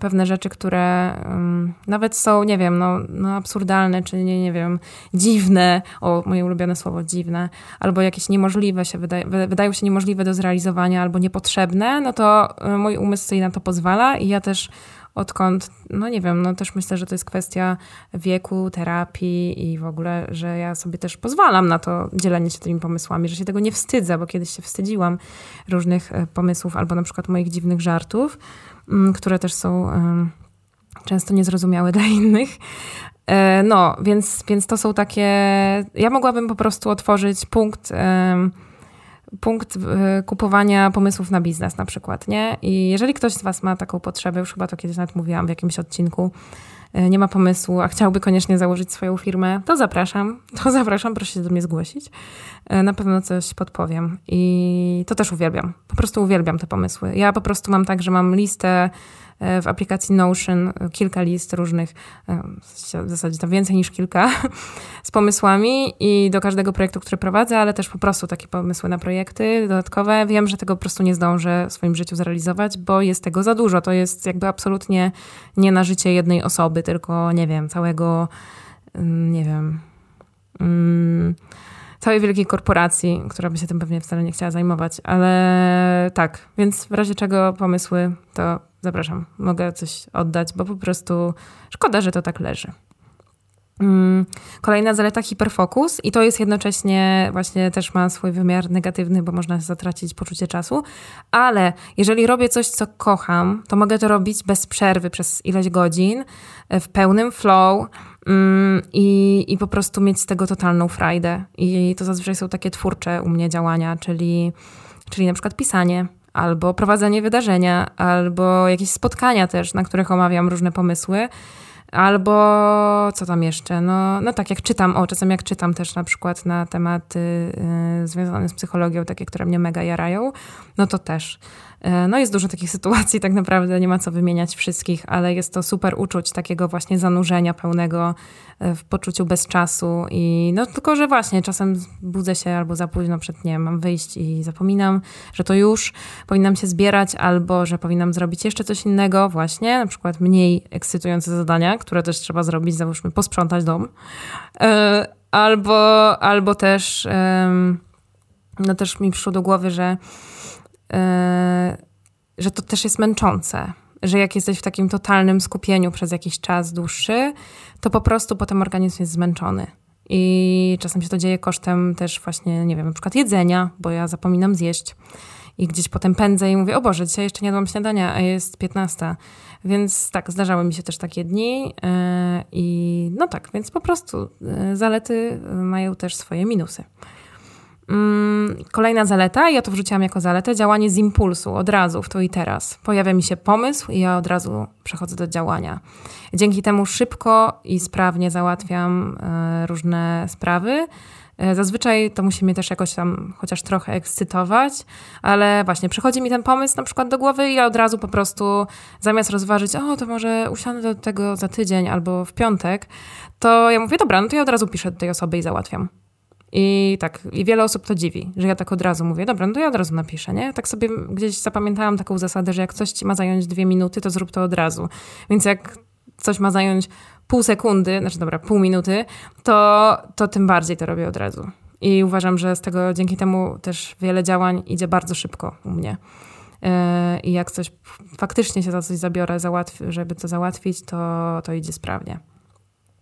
pewne rzeczy, które mm, nawet są, nie wiem, no, no absurdalne, czy nie, nie wiem, dziwne, o moje ulubione słowo dziwne, albo jakieś niemożliwe się wydaje, wydają się niemożliwe do zrealizowania, albo niepotrzebne, no to mój umysł sobie na to pozwala i ja też odkąd, no nie wiem, no też myślę, że to jest kwestia wieku, terapii i w ogóle, że ja sobie też pozwalam na to dzielenie się tymi pomysłami, że się tego nie wstydzę, bo kiedyś się wstydziłam różnych e, pomysłów albo na przykład moich dziwnych żartów, mm, które też są często niezrozumiałe dla innych. E, no, więc, więc to są takie. Ja mogłabym po prostu otworzyć punkt punkt e, kupowania pomysłów na biznes na przykład, nie? I jeżeli ktoś z Was ma taką potrzebę, już chyba to kiedyś nawet mówiłam w jakimś odcinku, e, nie ma pomysłu, a chciałby koniecznie założyć swoją firmę, to zapraszam. To zapraszam, proszę się do mnie zgłosić. E, na pewno coś podpowiem. I to też uwielbiam. Po prostu uwielbiam te pomysły. Ja po prostu mam tak, że mam listę w aplikacji Notion kilka list różnych, e, w zasadzie to więcej niż kilka, z pomysłami i do każdego projektu, który prowadzę, ale też po prostu takie pomysły na projekty dodatkowe. Wiem, że tego po prostu nie zdążę w swoim życiu zrealizować, bo jest tego za dużo. To jest jakby absolutnie nie na życie jednej osoby, tylko nie wiem, całego, mm, nie wiem. Mm, całej wielkiej korporacji, która by się tym pewnie wcale nie chciała zajmować, ale tak, więc w razie czego pomysły, to zapraszam, mogę coś oddać, bo po prostu szkoda, że to tak leży. Mm, kolejna zaleta hiperfokus i to jest jednocześnie właśnie też ma swój wymiar negatywny, bo można zatracić poczucie czasu, ale jeżeli robię coś, co kocham, to mogę to robić bez przerwy przez ileś godzin, w pełnym flow, i, i po prostu mieć z tego totalną frajdę. I to zazwyczaj są takie twórcze u mnie działania, czyli, czyli na przykład pisanie, albo prowadzenie wydarzenia, albo jakieś spotkania też, na których omawiam różne pomysły. Albo co tam jeszcze? No, no tak, jak czytam, o, czasem jak czytam też na przykład na tematy y, związane z psychologią, takie, które mnie mega jarają, no to też. E, no jest dużo takich sytuacji, tak naprawdę nie ma co wymieniać wszystkich, ale jest to super uczuć takiego właśnie zanurzenia pełnego e, w poczuciu bez czasu i no tylko, że właśnie czasem budzę się albo za późno przed, nie mam wyjść i zapominam, że to już powinnam się zbierać albo, że powinnam zrobić jeszcze coś innego właśnie, na przykład mniej ekscytujące zadania, które też trzeba zrobić, załóżmy posprzątać dom, e, albo, albo też no też mi przyszło do głowy, że że to też jest męczące. Że jak jesteś w takim totalnym skupieniu przez jakiś czas dłuższy, to po prostu potem organizm jest zmęczony. I czasem się to dzieje kosztem też właśnie, nie wiem, na przykład jedzenia, bo ja zapominam zjeść. I gdzieś potem pędzę i mówię, o Boże, dzisiaj jeszcze nie jadłam śniadania, a jest 15. Więc tak, zdarzały mi się też takie dni. Yy, I no tak, więc po prostu yy, zalety mają też swoje minusy. Mm, kolejna zaleta, ja to wrzuciłam jako zaletę, działanie z impulsu, od razu, w to i teraz. Pojawia mi się pomysł i ja od razu przechodzę do działania. Dzięki temu szybko i sprawnie załatwiam e, różne sprawy. E, zazwyczaj to musi mnie też jakoś tam chociaż trochę ekscytować, ale właśnie przychodzi mi ten pomysł na przykład do głowy i ja od razu po prostu zamiast rozważyć, o to może usiądę do tego za tydzień albo w piątek, to ja mówię, dobra, no to ja od razu piszę do tej osoby i załatwiam. I tak, i wiele osób to dziwi, że ja tak od razu mówię, dobra, no to ja od razu napiszę, nie? Tak sobie gdzieś zapamiętałam taką zasadę, że jak coś ci ma zająć dwie minuty, to zrób to od razu. Więc jak coś ma zająć pół sekundy, znaczy dobra, pół minuty, to, to tym bardziej to robię od razu. I uważam, że z tego dzięki temu też wiele działań idzie bardzo szybko u mnie. Yy, I jak coś faktycznie się za coś zabiorę, żeby to załatwić, to, to idzie sprawnie.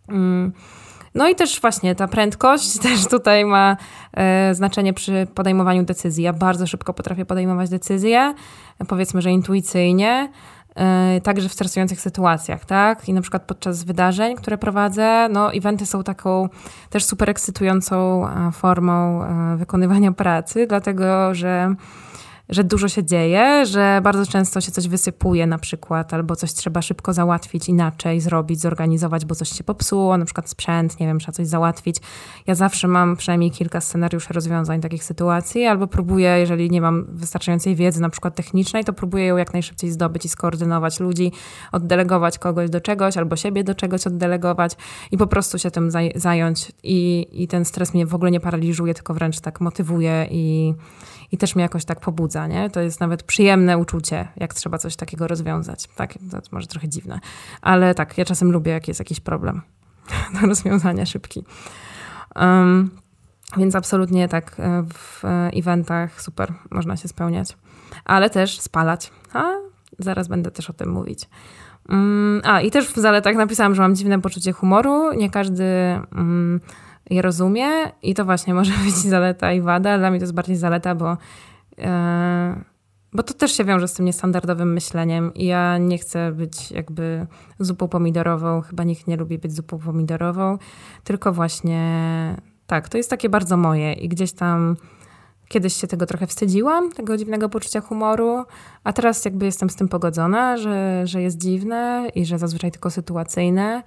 Mm. No i też właśnie ta prędkość też tutaj ma e, znaczenie przy podejmowaniu decyzji. Ja bardzo szybko potrafię podejmować decyzje, powiedzmy, że intuicyjnie, e, także w stresujących sytuacjach, tak? I na przykład podczas wydarzeń, które prowadzę, no eventy są taką też super ekscytującą e, formą e, wykonywania pracy, dlatego że że dużo się dzieje, że bardzo często się coś wysypuje na przykład, albo coś trzeba szybko załatwić inaczej, zrobić, zorganizować, bo coś się popsuło, na przykład sprzęt, nie wiem, trzeba coś załatwić. Ja zawsze mam przynajmniej kilka scenariuszy rozwiązań takich sytuacji, albo próbuję, jeżeli nie mam wystarczającej wiedzy, na przykład technicznej, to próbuję ją jak najszybciej zdobyć i skoordynować ludzi, oddelegować kogoś do czegoś, albo siebie do czegoś oddelegować i po prostu się tym zająć. I, i ten stres mnie w ogóle nie paraliżuje, tylko wręcz tak motywuje i i też mnie jakoś tak pobudza, nie? To jest nawet przyjemne uczucie, jak trzeba coś takiego rozwiązać. Tak, to może trochę dziwne, ale tak, ja czasem lubię, jak jest jakiś problem do rozwiązania szybki. Um, więc absolutnie tak e, w eventach super można się spełniać, ale też spalać. A zaraz będę też o tym mówić. Mm, a, i też w zaletach napisałam, że mam dziwne poczucie humoru. Nie każdy mm, je rozumie i to właśnie może być zaleta i wada. Dla mnie to jest bardziej zaleta, bo, e, bo to też się wiąże z tym niestandardowym myśleniem i ja nie chcę być jakby zupą pomidorową. Chyba nikt nie lubi być zupą pomidorową, tylko właśnie tak, to jest takie bardzo moje i gdzieś tam Kiedyś się tego trochę wstydziłam, tego dziwnego poczucia humoru, a teraz jakby jestem z tym pogodzona, że, że jest dziwne i że zazwyczaj tylko sytuacyjne,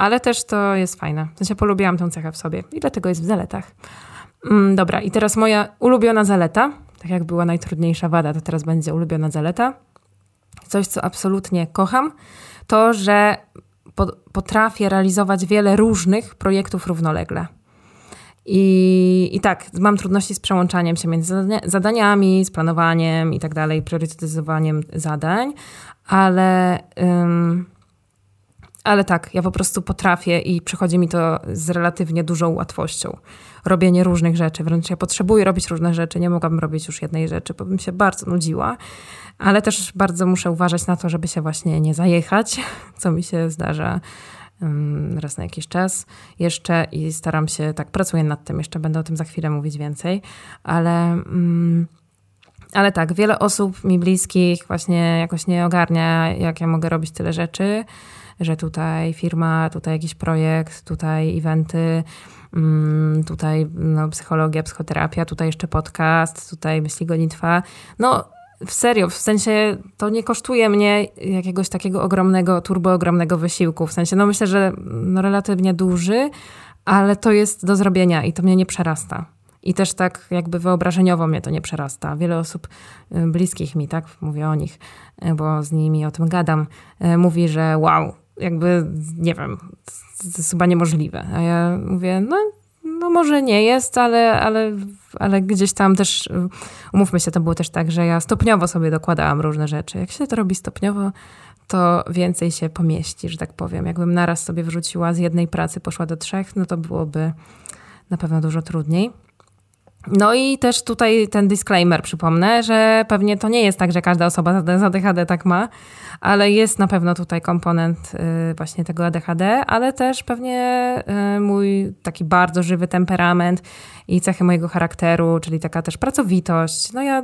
ale też to jest fajne. W sensie polubiłam tę cechę w sobie i dlatego jest w zaletach. Mm, dobra, i teraz moja ulubiona zaleta, tak jak była najtrudniejsza wada, to teraz będzie ulubiona zaleta. Coś, co absolutnie kocham, to, że potrafię realizować wiele różnych projektów równolegle. I, I tak, mam trudności z przełączaniem się między zadaniami, z planowaniem i tak dalej, priorytetyzowaniem zadań, ale, ale tak, ja po prostu potrafię i przychodzi mi to z relatywnie dużą łatwością. Robienie różnych rzeczy, wręcz ja potrzebuję robić różne rzeczy, nie mogłabym robić już jednej rzeczy, bo bym się bardzo nudziła, ale też bardzo muszę uważać na to, żeby się właśnie nie zajechać, co mi się zdarza raz na jakiś czas jeszcze i staram się, tak pracuję nad tym, jeszcze będę o tym za chwilę mówić więcej, ale, mm, ale tak, wiele osób mi bliskich właśnie jakoś nie ogarnia, jak ja mogę robić tyle rzeczy, że tutaj firma, tutaj jakiś projekt, tutaj eventy, mm, tutaj no, psychologia, psychoterapia, tutaj jeszcze podcast, tutaj myśli gonitwa. No w serio, w sensie to nie kosztuje mnie jakiegoś takiego ogromnego, turbo ogromnego wysiłku. W sensie, no myślę, że no relatywnie duży, ale to jest do zrobienia i to mnie nie przerasta. I też tak jakby wyobrażeniowo mnie to nie przerasta. Wiele osób y, bliskich mi, tak, mówię o nich, y, bo z nimi o tym gadam, y, mówi, że wow, jakby, nie wiem, to jest chyba niemożliwe. A ja mówię, no no może nie jest, ale, ale, ale gdzieś tam też, umówmy się, to było też tak, że ja stopniowo sobie dokładałam różne rzeczy. Jak się to robi stopniowo, to więcej się pomieści, że tak powiem. Jakbym naraz sobie wrzuciła z jednej pracy, poszła do trzech, no to byłoby na pewno dużo trudniej. No i też tutaj ten disclaimer przypomnę, że pewnie to nie jest tak, że każda osoba z ADHD tak ma, ale jest na pewno tutaj komponent y, właśnie tego ADHD, ale też pewnie y, mój taki bardzo żywy temperament i cechy mojego charakteru, czyli taka też pracowitość. No ja,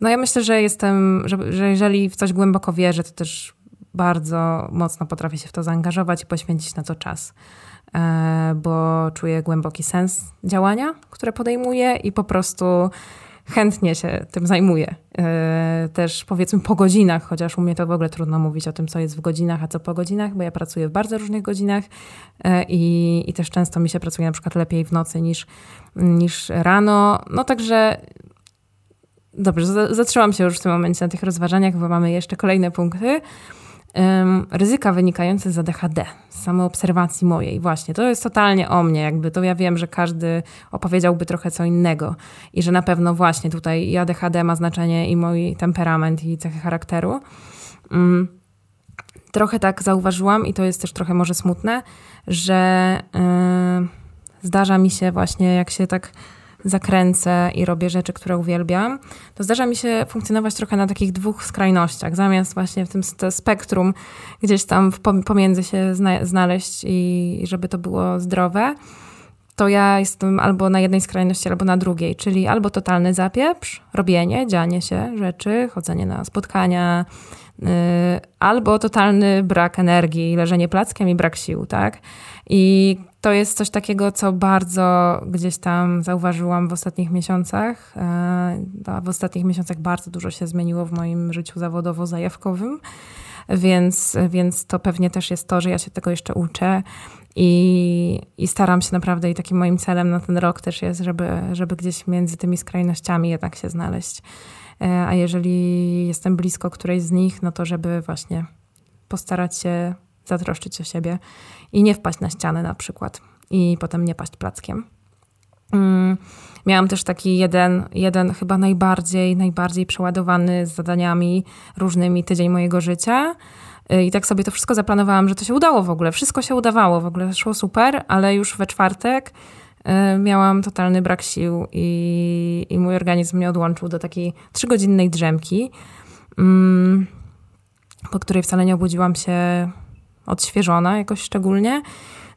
no ja myślę, że jestem, że, że jeżeli w coś głęboko wierzę, to też bardzo mocno potrafię się w to zaangażować i poświęcić na to czas. E, bo czuję głęboki sens działania, które podejmuję i po prostu chętnie się tym zajmuję. E, też powiedzmy po godzinach, chociaż u mnie to w ogóle trudno mówić o tym, co jest w godzinach, a co po godzinach, bo ja pracuję w bardzo różnych godzinach e, i, i też często mi się pracuje na przykład lepiej w nocy niż, niż rano. No także dobrze, zatrzymam się już w tym momencie na tych rozważaniach, bo mamy jeszcze kolejne punkty ryzyka wynikające z ADHD, z samoobserwacji mojej. Właśnie, to jest totalnie o mnie, jakby to ja wiem, że każdy opowiedziałby trochę co innego i że na pewno właśnie tutaj i ADHD ma znaczenie i mój temperament i cechy charakteru. Um, trochę tak zauważyłam i to jest też trochę może smutne, że zdarza mi się właśnie, jak się tak zakręcę i robię rzeczy, które uwielbiam, to zdarza mi się funkcjonować trochę na takich dwóch skrajnościach, zamiast właśnie w tym spektrum gdzieś tam pomiędzy się znaleźć i żeby to było zdrowe to ja jestem albo na jednej skrajności, albo na drugiej, czyli albo totalny zapieprz, robienie, dzianie się rzeczy, chodzenie na spotkania, yy, albo totalny brak energii, leżenie plackiem i brak sił, tak? I to jest coś takiego, co bardzo gdzieś tam zauważyłam w ostatnich miesiącach. E, w ostatnich miesiącach bardzo dużo się zmieniło w moim życiu zawodowo-zajawkowym, więc, więc to pewnie też jest to, że ja się tego jeszcze uczę i, i staram się naprawdę i takim moim celem na ten rok też jest, żeby, żeby gdzieś między tymi skrajnościami jednak się znaleźć. E, a jeżeli jestem blisko którejś z nich, no to żeby właśnie postarać się zatroszczyć o siebie i nie wpaść na ścianę na przykład i potem nie paść plackiem. Mm, miałam też taki jeden, jeden chyba najbardziej, najbardziej przeładowany z zadaniami różnymi tydzień mojego życia. Y, I tak sobie to wszystko zaplanowałam, że to się udało w ogóle. Wszystko się udawało, w ogóle szło super, ale już we czwartek y, miałam totalny brak sił i, i mój organizm mnie odłączył do takiej trzygodzinnej drzemki. Mm, po której wcale nie obudziłam się odświeżona jakoś szczególnie.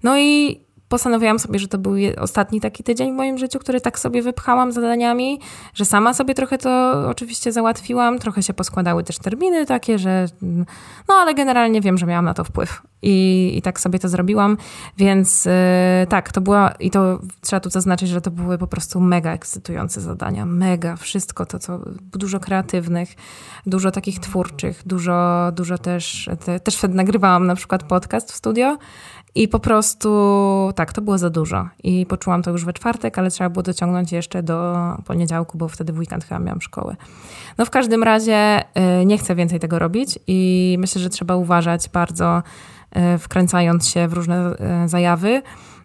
No i postanowiłam sobie, że to był ostatni taki tydzień w moim życiu, który tak sobie wypchałam zadaniami, że sama sobie trochę to oczywiście załatwiłam, trochę się poskładały też terminy takie, że no ale generalnie wiem, że miałam na to wpływ i, i tak sobie to zrobiłam, więc yy, tak, to była i to trzeba tu zaznaczyć, że to były po prostu mega ekscytujące zadania, mega, wszystko to, co dużo kreatywnych, dużo takich twórczych, dużo, dużo też, te, też wtedy nagrywałam na przykład podcast w studio i po prostu tak, to było za dużo. I poczułam to już we czwartek, ale trzeba było dociągnąć jeszcze do poniedziałku, bo wtedy w weekend chyba miałam szkołę. No w każdym razie y, nie chcę więcej tego robić i myślę, że trzeba uważać bardzo, wkręcając się w różne y, zajawy,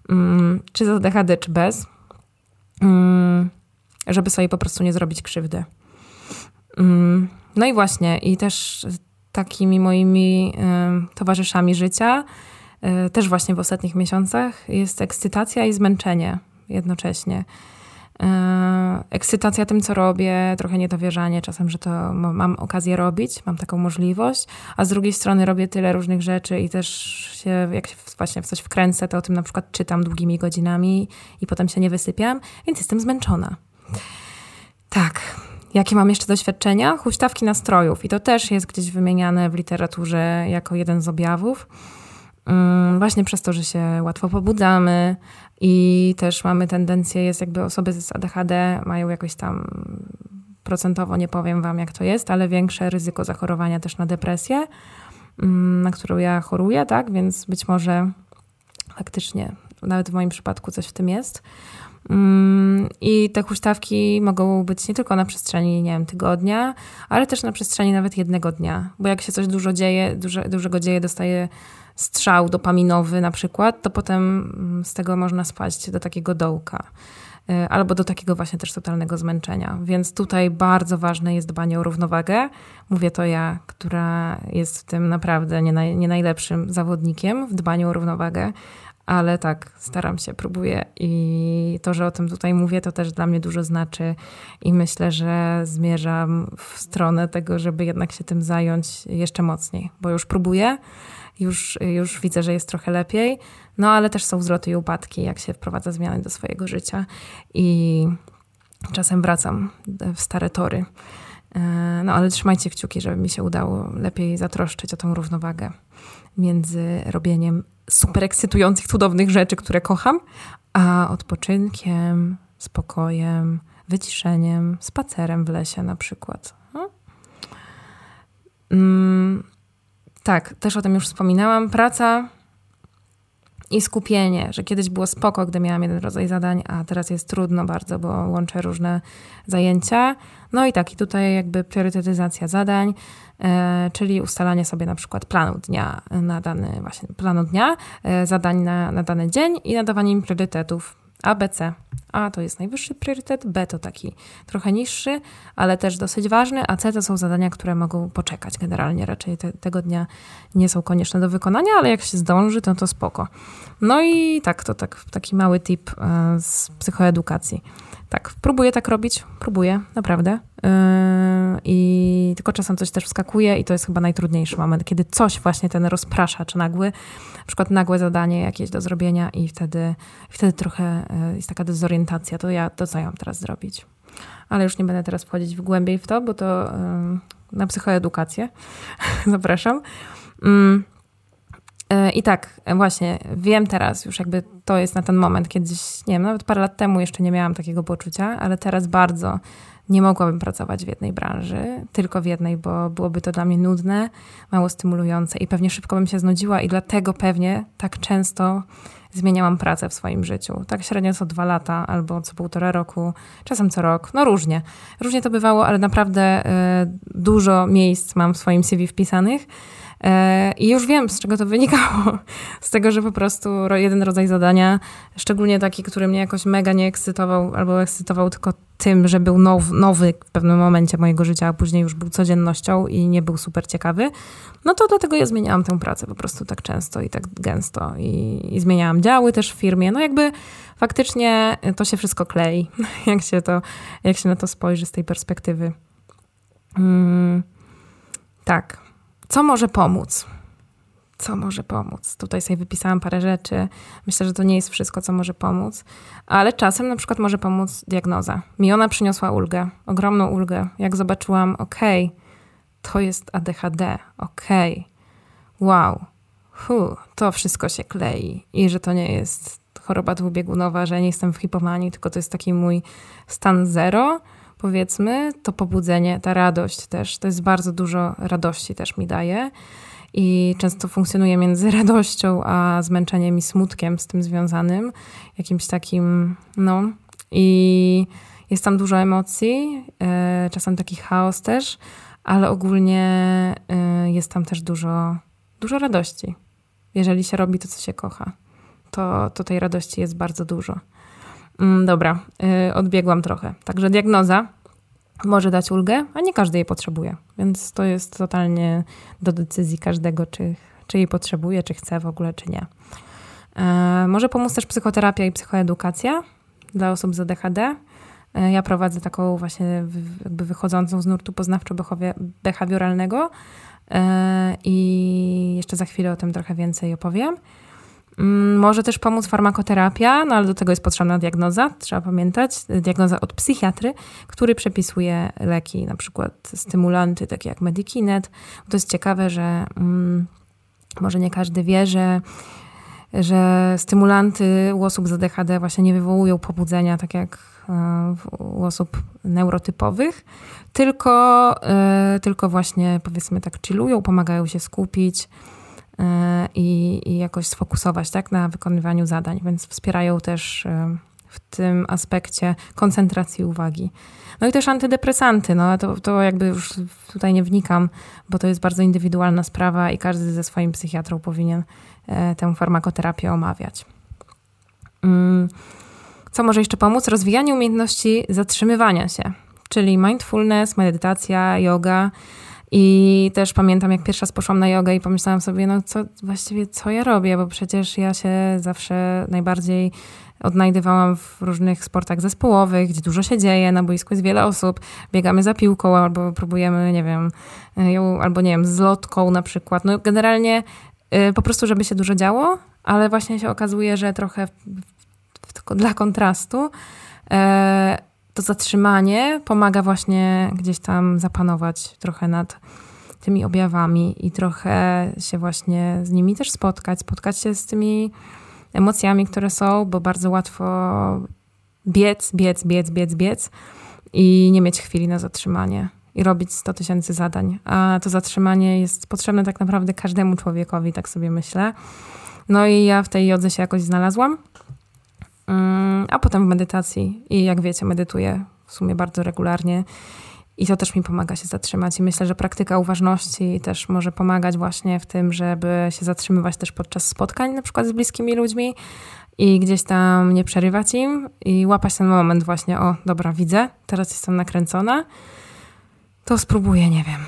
mm, czy z ADHD, czy bez, mm, żeby sobie po prostu nie zrobić krzywdy. Mm, no i właśnie, i też takimi moimi towarzyszami życia, E, też właśnie w ostatnich miesiącach jest ekscytacja i zmęczenie jednocześnie. E, ekscytacja tym, co robię, trochę niedowierzanie czasem, że to mam okazję robić, mam taką możliwość, a z drugiej strony robię tyle różnych rzeczy i też się, jak się właśnie w coś wkręcę, to o tym na przykład czytam długimi godzinami i potem się nie wysypiam, więc jestem zmęczona. Tak. Jakie mam jeszcze doświadczenia? Huśtawki nastrojów i to też jest gdzieś wymieniane w literaturze jako jeden z objawów. Mm, właśnie przez to, że się łatwo pobudzamy i też mamy tendencję, jest jakby osoby z ADHD mają jakoś tam procentowo, nie powiem wam jak to jest, ale większe ryzyko zachorowania też na depresję, mm, na którą ja choruję, tak, więc być może faktycznie, nawet w moim przypadku coś w tym jest. Mm, I te huśtawki mogą być nie tylko na przestrzeni, nie wiem, tygodnia, ale też na przestrzeni nawet jednego dnia, bo jak się coś dużo dzieje, dużo, dużego dzieje, dostaje strzał dopaminowy na przykład, to potem mm, z tego można spaść do takiego dołka y, albo do takiego właśnie też totalnego zmęczenia. Więc tutaj bardzo ważne jest dbanie o równowagę. Mówię to ja, która jest w tym naprawdę nie, naj, nie najlepszym zawodnikiem w dbaniu o równowagę, ale tak, staram się, próbuję i to, że o tym tutaj mówię, to też dla mnie dużo znaczy i myślę, że zmierzam w stronę tego, żeby jednak się tym zająć jeszcze mocniej, bo już próbuję, już, już widzę, że jest trochę lepiej, no ale też są wzloty i upadki, jak się wprowadza zmiany do swojego życia i czasem wracam w stare tory. E, no ale trzymajcie kciuki, żeby mi się udało lepiej zatroszczyć o tą równowagę między robieniem super ekscytujących, cudownych rzeczy, które kocham, a odpoczynkiem, spokojem, wyciszeniem, spacerem w lesie na przykład. No. Tak, też o tym już wspominałam. Praca i skupienie, że kiedyś było spoko, gdy miałam jeden rodzaj zadań, a teraz jest trudno bardzo, bo łączę różne zajęcia. No i tak, i tutaj jakby priorytetyzacja zadań, e, czyli ustalanie sobie na przykład planu dnia na dany, właśnie planu dnia, e, zadań na, na dany dzień i nadawanie im priorytetów A, B, C. A to jest najwyższy priorytet, B to taki trochę niższy, ale też dosyć ważny, a C to są zadania, które mogą poczekać generalnie. Raczej te, tego dnia nie są konieczne do wykonania, ale jak się zdąży, to to spoko. No i tak, to tak, taki mały tip e, z psychoedukacji. Tak, próbuję tak robić, próbuję, naprawdę. Yy, I tylko czasem coś też wskakuje i to jest chyba najtrudniejszy moment, kiedy coś właśnie ten rozpraszacz nagły, na przykład nagłe zadanie jakieś do zrobienia i wtedy, wtedy trochę yy, jest taka dezorientacja, to ja, to co ja mam teraz zrobić. Ale już nie będę teraz wchodzić w głębiej w to, bo to yy, na psychoedukację zapraszam. Yy. E, I tak, właśnie, wiem teraz już jakby to jest na ten moment, kiedyś, nie wiem, nawet parę lat temu jeszcze nie miałam takiego poczucia, ale teraz bardzo nie mogłabym pracować w jednej branży, tylko w jednej, bo byłoby to dla mnie nudne, mało stymulujące i pewnie szybko bym się znudziła i dlatego pewnie tak często zmieniałam pracę w swoim życiu. Tak średnio co dwa lata albo co półtora roku, czasem co rok, no różnie. Różnie to bywało, ale naprawdę y, dużo miejsc mam w swoim CV wpisanych, E, I już wiem, z czego to wynikało. Z tego, że po prostu jeden rodzaj zadania, szczególnie taki, który mnie jakoś mega nie ekscytował, albo ekscytował tylko tym, że był now, nowy w pewnym momencie mojego życia, a później już był codziennością i nie był super ciekawy, no to dlatego ja zmieniałam tę pracę po prostu tak często i tak gęsto. I, i zmieniałam działy też w firmie. No jakby faktycznie to się wszystko klei, jak się, to, jak się na to spojrzy z tej perspektywy. Mm, tak. Co może pomóc? Co może pomóc? Tutaj sobie wypisałam parę rzeczy. Myślę, że to nie jest wszystko, co może pomóc, ale czasem na przykład może pomóc diagnoza. Mi ona przyniosła ulgę, ogromną ulgę. Jak zobaczyłam, okej, okay, to jest ADHD, okej, okay, wow, hu, to wszystko się klei i że to nie jest choroba dwubiegunowa, że nie jestem w hipomanii, tylko to jest taki mój stan zero, powiedzmy, to pobudzenie, ta radość też, to jest bardzo dużo radości też mi daje i często funkcjonuje między radością a zmęczeniem i smutkiem z tym związanym, jakimś takim, no. I jest tam dużo emocji, e, czasem taki chaos też, ale ogólnie e, jest tam też dużo, dużo radości, jeżeli się robi to, co się kocha to, to tej radości jest bardzo dużo. Mm, dobra, yy, odbiegłam trochę. Także diagnoza może dać ulgę, a nie każdy jej potrzebuje. Więc to jest totalnie do decyzji każdego, czy, czy jej potrzebuje, czy chce w ogóle, czy nie. Yy, może pomóc też psychoterapia i psychoedukacja dla osób z ADHD. Yy, ja prowadzę taką właśnie jakby wychodzącą z nurtu poznawczo-behawioralnego yy, i jeszcze za chwilę o tym trochę więcej opowiem. Mm, może też pomóc farmakoterapia, no ale do tego jest potrzebna diagnoza, trzeba pamiętać, diagnoza od psychiatry, który przepisuje leki, na przykład stymulanty, takie jak Medikinet. To jest ciekawe, że mm, może nie każdy wie, że, że stymulanty u osób z ADHD właśnie nie wywołują pobudzenia, tak jak e, u osób neurotypowych, tylko, e, tylko właśnie powiedzmy tak chillują, pomagają się skupić, i, i jakoś sfokusować tak, na wykonywaniu zadań, więc wspierają też e, w tym aspekcie koncentracji uwagi. No i też antydepresanty, no to, to jakby już tutaj nie wnikam, bo to jest bardzo indywidualna sprawa i każdy ze swoim psychiatrą powinien e, tę farmakoterapię omawiać. Mm, co może jeszcze pomóc? Rozwijanie umiejętności zatrzymywania się, czyli mindfulness, medytacja, yoga, i też pamiętam, jak pierwszy raz poszłam na jogę i pomyślałam sobie, no co właściwie co ja robię, bo przecież ja się zawsze najbardziej odnajdywałam w różnych sportach zespołowych, gdzie dużo się dzieje, na boisku jest wiele osób, biegamy za piłką albo próbujemy, nie wiem, ją, albo nie wiem, z lotką na przykład. No generalnie y, po prostu, żeby się dużo działo, ale właśnie się okazuje, że trochę w, w, dla kontrastu e, to zatrzymanie pomaga właśnie gdzieś tam zapanować trochę nad tymi objawami i trochę się właśnie z nimi też spotkać, spotkać się z tymi emocjami, które są, bo bardzo łatwo biec, biec, biec, biec, biec i nie mieć chwili na zatrzymanie i robić 100 tysięcy zadań. A to zatrzymanie jest potrzebne tak naprawdę każdemu człowiekowi, tak sobie myślę. No i ja w tej jodze się jakoś znalazłam. Mm, a potem w medytacji. I jak wiecie, medytuję w sumie bardzo regularnie. I to też mi pomaga się zatrzymać. I myślę, że praktyka uważności też może pomagać właśnie w tym, żeby się zatrzymywać też podczas spotkań, na przykład z bliskimi ludźmi i gdzieś tam nie przerywać im i łapać ten moment właśnie, o dobra, widzę, teraz jestem nakręcona, to spróbuję, nie wiem,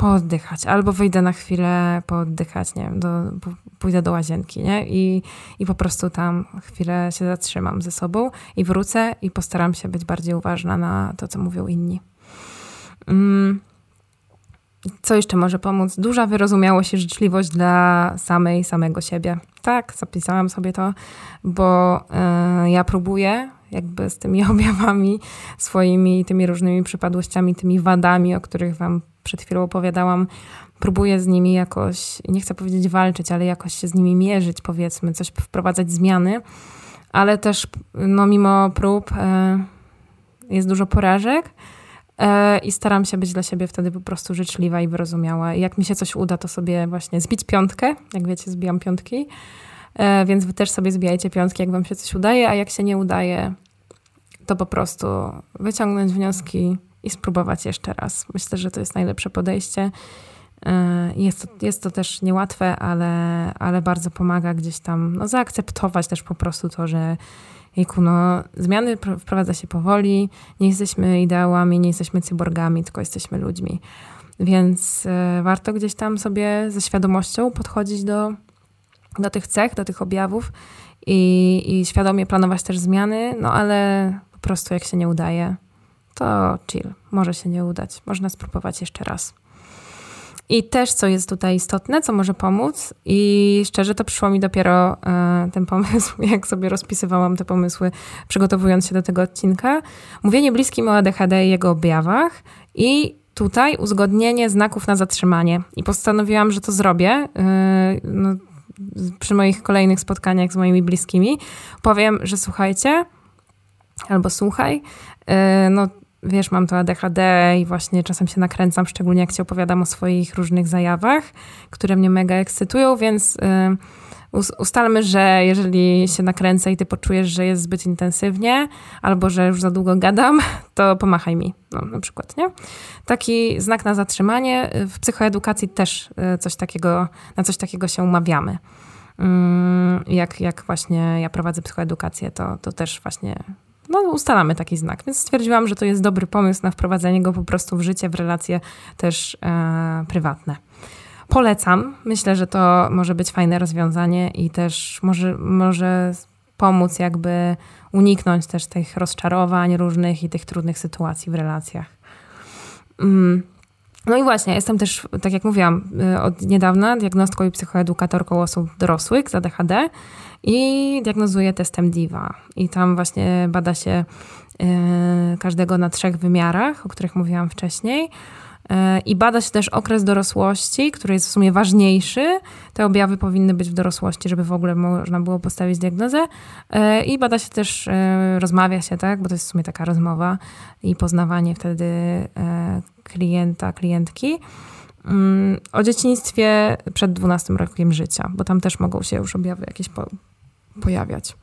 pooddychać, albo wyjdę na chwilę pooddychać, nie wiem, do, pójdę do łazienki, nie? I, I po prostu tam chwilę się zatrzymam ze sobą i wrócę i postaram się być bardziej uważna na to, co mówią inni. Mm. Co jeszcze może pomóc? Duża wyrozumiałość i życzliwość dla samej, samego siebie. Tak, zapisałam sobie to, bo y, ja próbuję jakby z tymi objawami swoimi, tymi różnymi przypadłościami, tymi wadami, o których wam przed chwilą opowiadałam, próbuję z nimi jakoś, nie chcę powiedzieć walczyć, ale jakoś się z nimi mierzyć, powiedzmy, coś wprowadzać zmiany, ale też no, mimo prób e, jest dużo porażek e, i staram się być dla siebie wtedy po prostu życzliwa i wyrozumiała. Jak mi się coś uda, to sobie właśnie zbić piątkę, jak wiecie, zbijam piątki, e, więc wy też sobie zbijajcie piątki, jak wam się coś udaje, a jak się nie udaje, to po prostu wyciągnąć wnioski i spróbować jeszcze raz. Myślę, że to jest najlepsze podejście. E, jest to, jest to też niełatwe, ale, ale bardzo pomaga gdzieś tam no, zaakceptować też po prostu to, że jejku, no, zmiany wprowadza się powoli, nie jesteśmy ideałami, nie jesteśmy cyborgami, tylko jesteśmy ludźmi. Więc y, warto gdzieś tam sobie ze świadomością podchodzić do, do tych cech, do tych objawów i, i świadomie planować też zmiany, no ale po prostu jak się nie udaje, to chill. Może się nie udać. Można spróbować jeszcze raz. I też, co jest tutaj istotne, co może pomóc, i szczerze to przyszło mi dopiero e, ten pomysł, jak sobie rozpisywałam te pomysły, przygotowując się do tego odcinka. Mówienie bliskim o ADHD i jego objawach i tutaj uzgodnienie znaków na zatrzymanie. I postanowiłam, że to zrobię. E, no, przy moich kolejnych spotkaniach z moimi bliskimi powiem, że słuchajcie, albo słuchaj, no wiesz, mam to ADHD i właśnie czasem się nakręcam, szczególnie jak ci opowiadam o swoich różnych zajawach, które mnie mega ekscytują, więc y, ustalmy, że jeżeli się nakręcę i ty poczujesz, że jest zbyt intensywnie albo że już za długo gadam, to pomachaj mi, no, na przykład, nie? Taki znak na zatrzymanie. W psychoedukacji też coś takiego, na coś takiego się umawiamy. Mm, jak, jak właśnie ja prowadzę psychoedukację, to, to też właśnie no, ustalamy taki znak. Więc stwierdziłam, że to jest dobry pomysł na wprowadzenie go po prostu w życie, w relacje też e, prywatne. Polecam. Myślę, że to może być fajne rozwiązanie i też może, może pomóc jakby uniknąć też tych rozczarowań różnych i tych trudnych sytuacji w relacjach. Mm. No i właśnie, jestem też, tak jak mówiłam, e, od niedawna diagnostką i psychoedukatorką osób dorosłych z ADHD i diagnozuje testem DIVA. I tam właśnie bada się e, każdego na trzech wymiarach, o których mówiłam wcześniej. E, I bada się też okres dorosłości, który jest w sumie ważniejszy. Te objawy powinny być w dorosłości, żeby w ogóle można było postawić diagnozę. E, I bada się też, rozmawia się, tak, bo to jest w sumie taka rozmowa i poznawanie wtedy klienta, klientki. Mm, o dzieciństwie przed 12 rokiem życia, bo tam też mogą się już objawy jakieś po, pojawiać.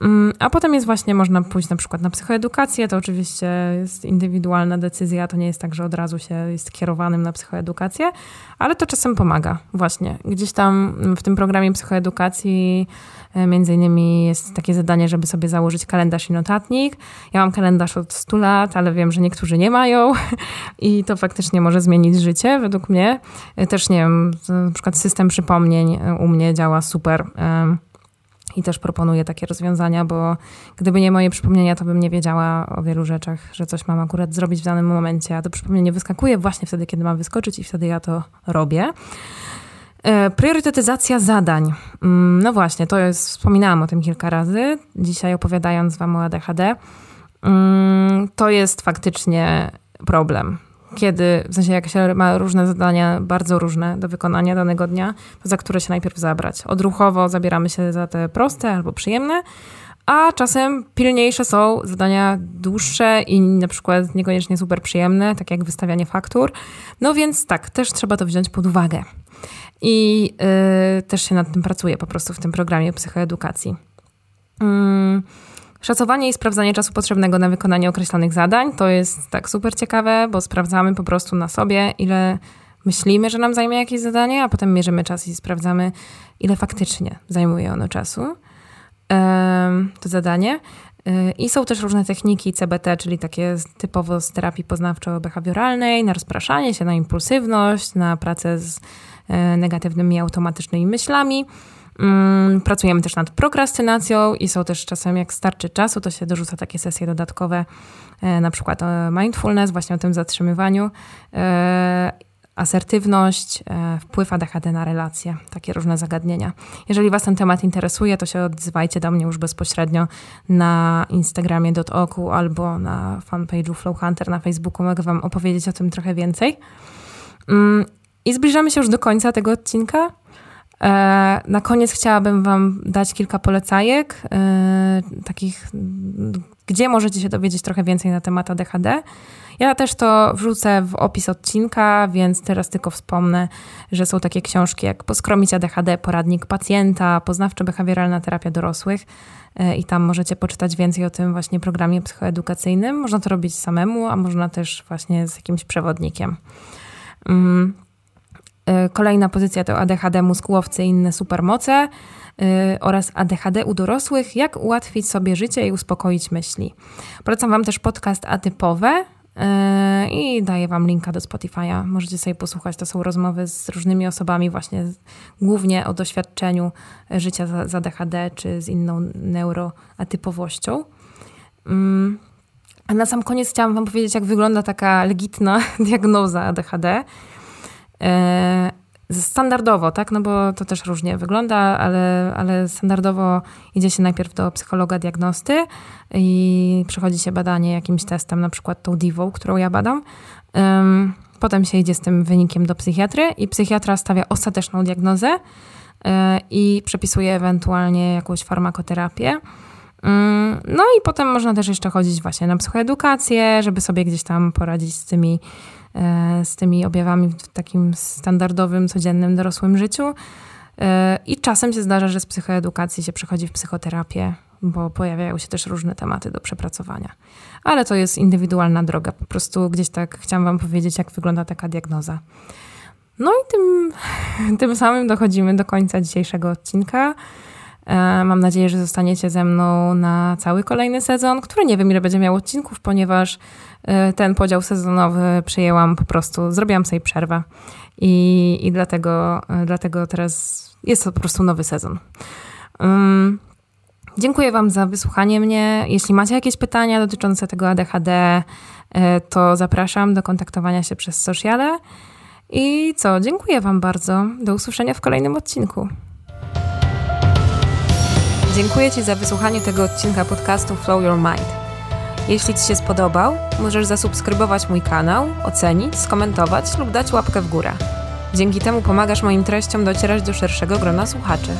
Mm, a potem jest właśnie, można pójść na przykład na psychoedukację, to oczywiście jest indywidualna decyzja, to nie jest tak, że od razu się jest kierowanym na psychoedukację, ale to czasem pomaga właśnie. Gdzieś tam w tym programie psychoedukacji e, między innymi jest takie zadanie, żeby sobie założyć kalendarz i notatnik. Ja mam kalendarz od 100 lat, ale wiem, że niektórzy nie mają i to faktycznie może zmienić życie według mnie. E, też nie wiem, na przykład system przypomnień e, u mnie działa super i też proponuję takie rozwiązania, bo gdyby nie moje przypomnienia, to bym nie wiedziała o wielu rzeczach, że coś mam akurat zrobić w danym momencie, a to przypomnienie wyskakuje właśnie wtedy, kiedy mam wyskoczyć i wtedy ja to robię. E, priorytetyzacja zadań. Mm, no właśnie, to jest, wspominałam o tym kilka razy, dzisiaj opowiadając Wam o ADHD. Mm, to jest faktycznie problem kiedy, w sensie jak się ma różne zadania, bardzo różne do wykonania danego dnia, za które się najpierw zabrać. Odruchowo zabieramy się za te proste albo przyjemne, a czasem pilniejsze są zadania dłuższe i na przykład niekoniecznie super przyjemne, tak jak wystawianie faktur. No więc tak, też trzeba to wziąć pod uwagę. I yy, też się nad tym pracuje po prostu w tym programie psychoedukacji. Yy. Szacowanie i sprawdzanie czasu potrzebnego na wykonanie określonych zadań to jest tak super ciekawe, bo sprawdzamy po prostu na sobie, ile myślimy, że nam zajmie jakieś zadanie, a potem mierzymy czas i sprawdzamy, ile faktycznie zajmuje ono czasu. To zadanie. Y, I są też różne techniki CBT, czyli takie typowo z terapii poznawczo-behawioralnej, na rozpraszanie się, na impulsywność, na pracę z y, negatywnymi automatycznymi myślami. Mm, pracujemy też nad prokrastynacją i są też czasem, jak starczy czasu, to się dorzuca takie sesje dodatkowe, e, na przykład o mindfulness, właśnie o tym zatrzymywaniu, e, asertywność, e, wpływ ADHD na relacje, takie różne zagadnienia. Jeżeli Was ten temat interesuje, to się odzywajcie do mnie już bezpośrednio na Instagramie .oku albo na fanpage'u Flowhunter na Facebooku. Mogę Wam opowiedzieć o tym trochę więcej. Mm, I zbliżamy się już do końca tego odcinka. E, na koniec chciałabym Wam dać kilka polecajek, e, takich, gdzie możecie się dowiedzieć trochę więcej na temat ADHD. Ja też to wrzucę w opis odcinka, więc teraz tylko wspomnę, że są takie książki jak Poskromić ADHD, Poradnik Pacjenta, Poznawczo-Behawioralna Terapia Dorosłych e, i tam możecie poczytać więcej o tym właśnie programie psychoedukacyjnym. Można to robić samemu, a można też właśnie z jakimś przewodnikiem. Mm. E, kolejna pozycja to ADHD, mózgłowcy i inne supermoce e, oraz ADHD u dorosłych, jak ułatwić sobie życie i uspokoić myśli. Polecam Wam też podcast Atypowe e, i daję Wam linka do Spotify'a. Możecie sobie posłuchać. To są rozmowy z różnymi osobami właśnie głównie o doświadczeniu życia z ADHD czy z inną neuroatypowością. Mm. A na sam koniec chciałam Wam powiedzieć, jak wygląda taka legitna diagnoza ADHD. Standardowo, tak, no bo to też różnie wygląda, ale, ale standardowo idzie się najpierw do psychologa diagnosty i przechodzi się badanie jakimś testem, na przykład tą divą, którą ja badam. Potem się idzie z tym wynikiem do psychiatry i psychiatra stawia ostateczną diagnozę e, i przepisuje ewentualnie jakąś farmakoterapię. Mm, no i potem można też jeszcze chodzić właśnie na psychoedukację, żeby sobie gdzieś tam poradzić z tymi E, z tymi objawami w takim standardowym, codziennym, dorosłym życiu. E, I czasem się zdarza, że z psychoedukacji się przechodzi w psychoterapię, bo pojawiają się też różne tematy do przepracowania. Ale to jest indywidualna droga. Po prostu gdzieś tak chciałam Wam powiedzieć, jak wygląda taka diagnoza. No i tym, tym samym dochodzimy do końca dzisiejszego odcinka. E, mam nadzieję, że zostaniecie ze mną na cały kolejny sezon, który nie wiem ile będzie miał odcinków, ponieważ e, ten podział sezonowy przyjęłam po prostu, zrobiłam sobie przerwę i, i dlatego, e, dlatego teraz jest to po prostu nowy sezon. Um, dziękuję Wam za wysłuchanie mnie. Jeśli macie jakieś pytania dotyczące tego ADHD, to zapraszam do kontaktowania się przez sociale. I co, dziękuję Wam bardzo. Do usłyszenia w kolejnym odcinku. Dziękuję Ci za wysłuchanie tego odcinka podcastu Flow Your Mind. Jeśli Ci się spodobał, możesz zasubskrybować mój kanał, ocenić, skomentować lub dać łapkę w górę. Dzięki temu pomagasz moim treściom docierać do szerszego grona słuchaczy.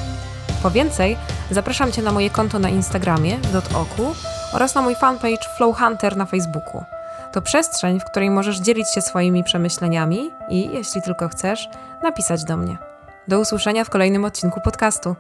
Po więcej, zapraszam Cię na moje konto na Instagramie, dotoku oraz na mój fanpage Flow Hunter na Facebooku. To przestrzeń, w której możesz dzielić się swoimi przemyśleniami i, jeśli tylko chcesz, napisać do mnie. Do usłyszenia w kolejnym odcinku podcastu.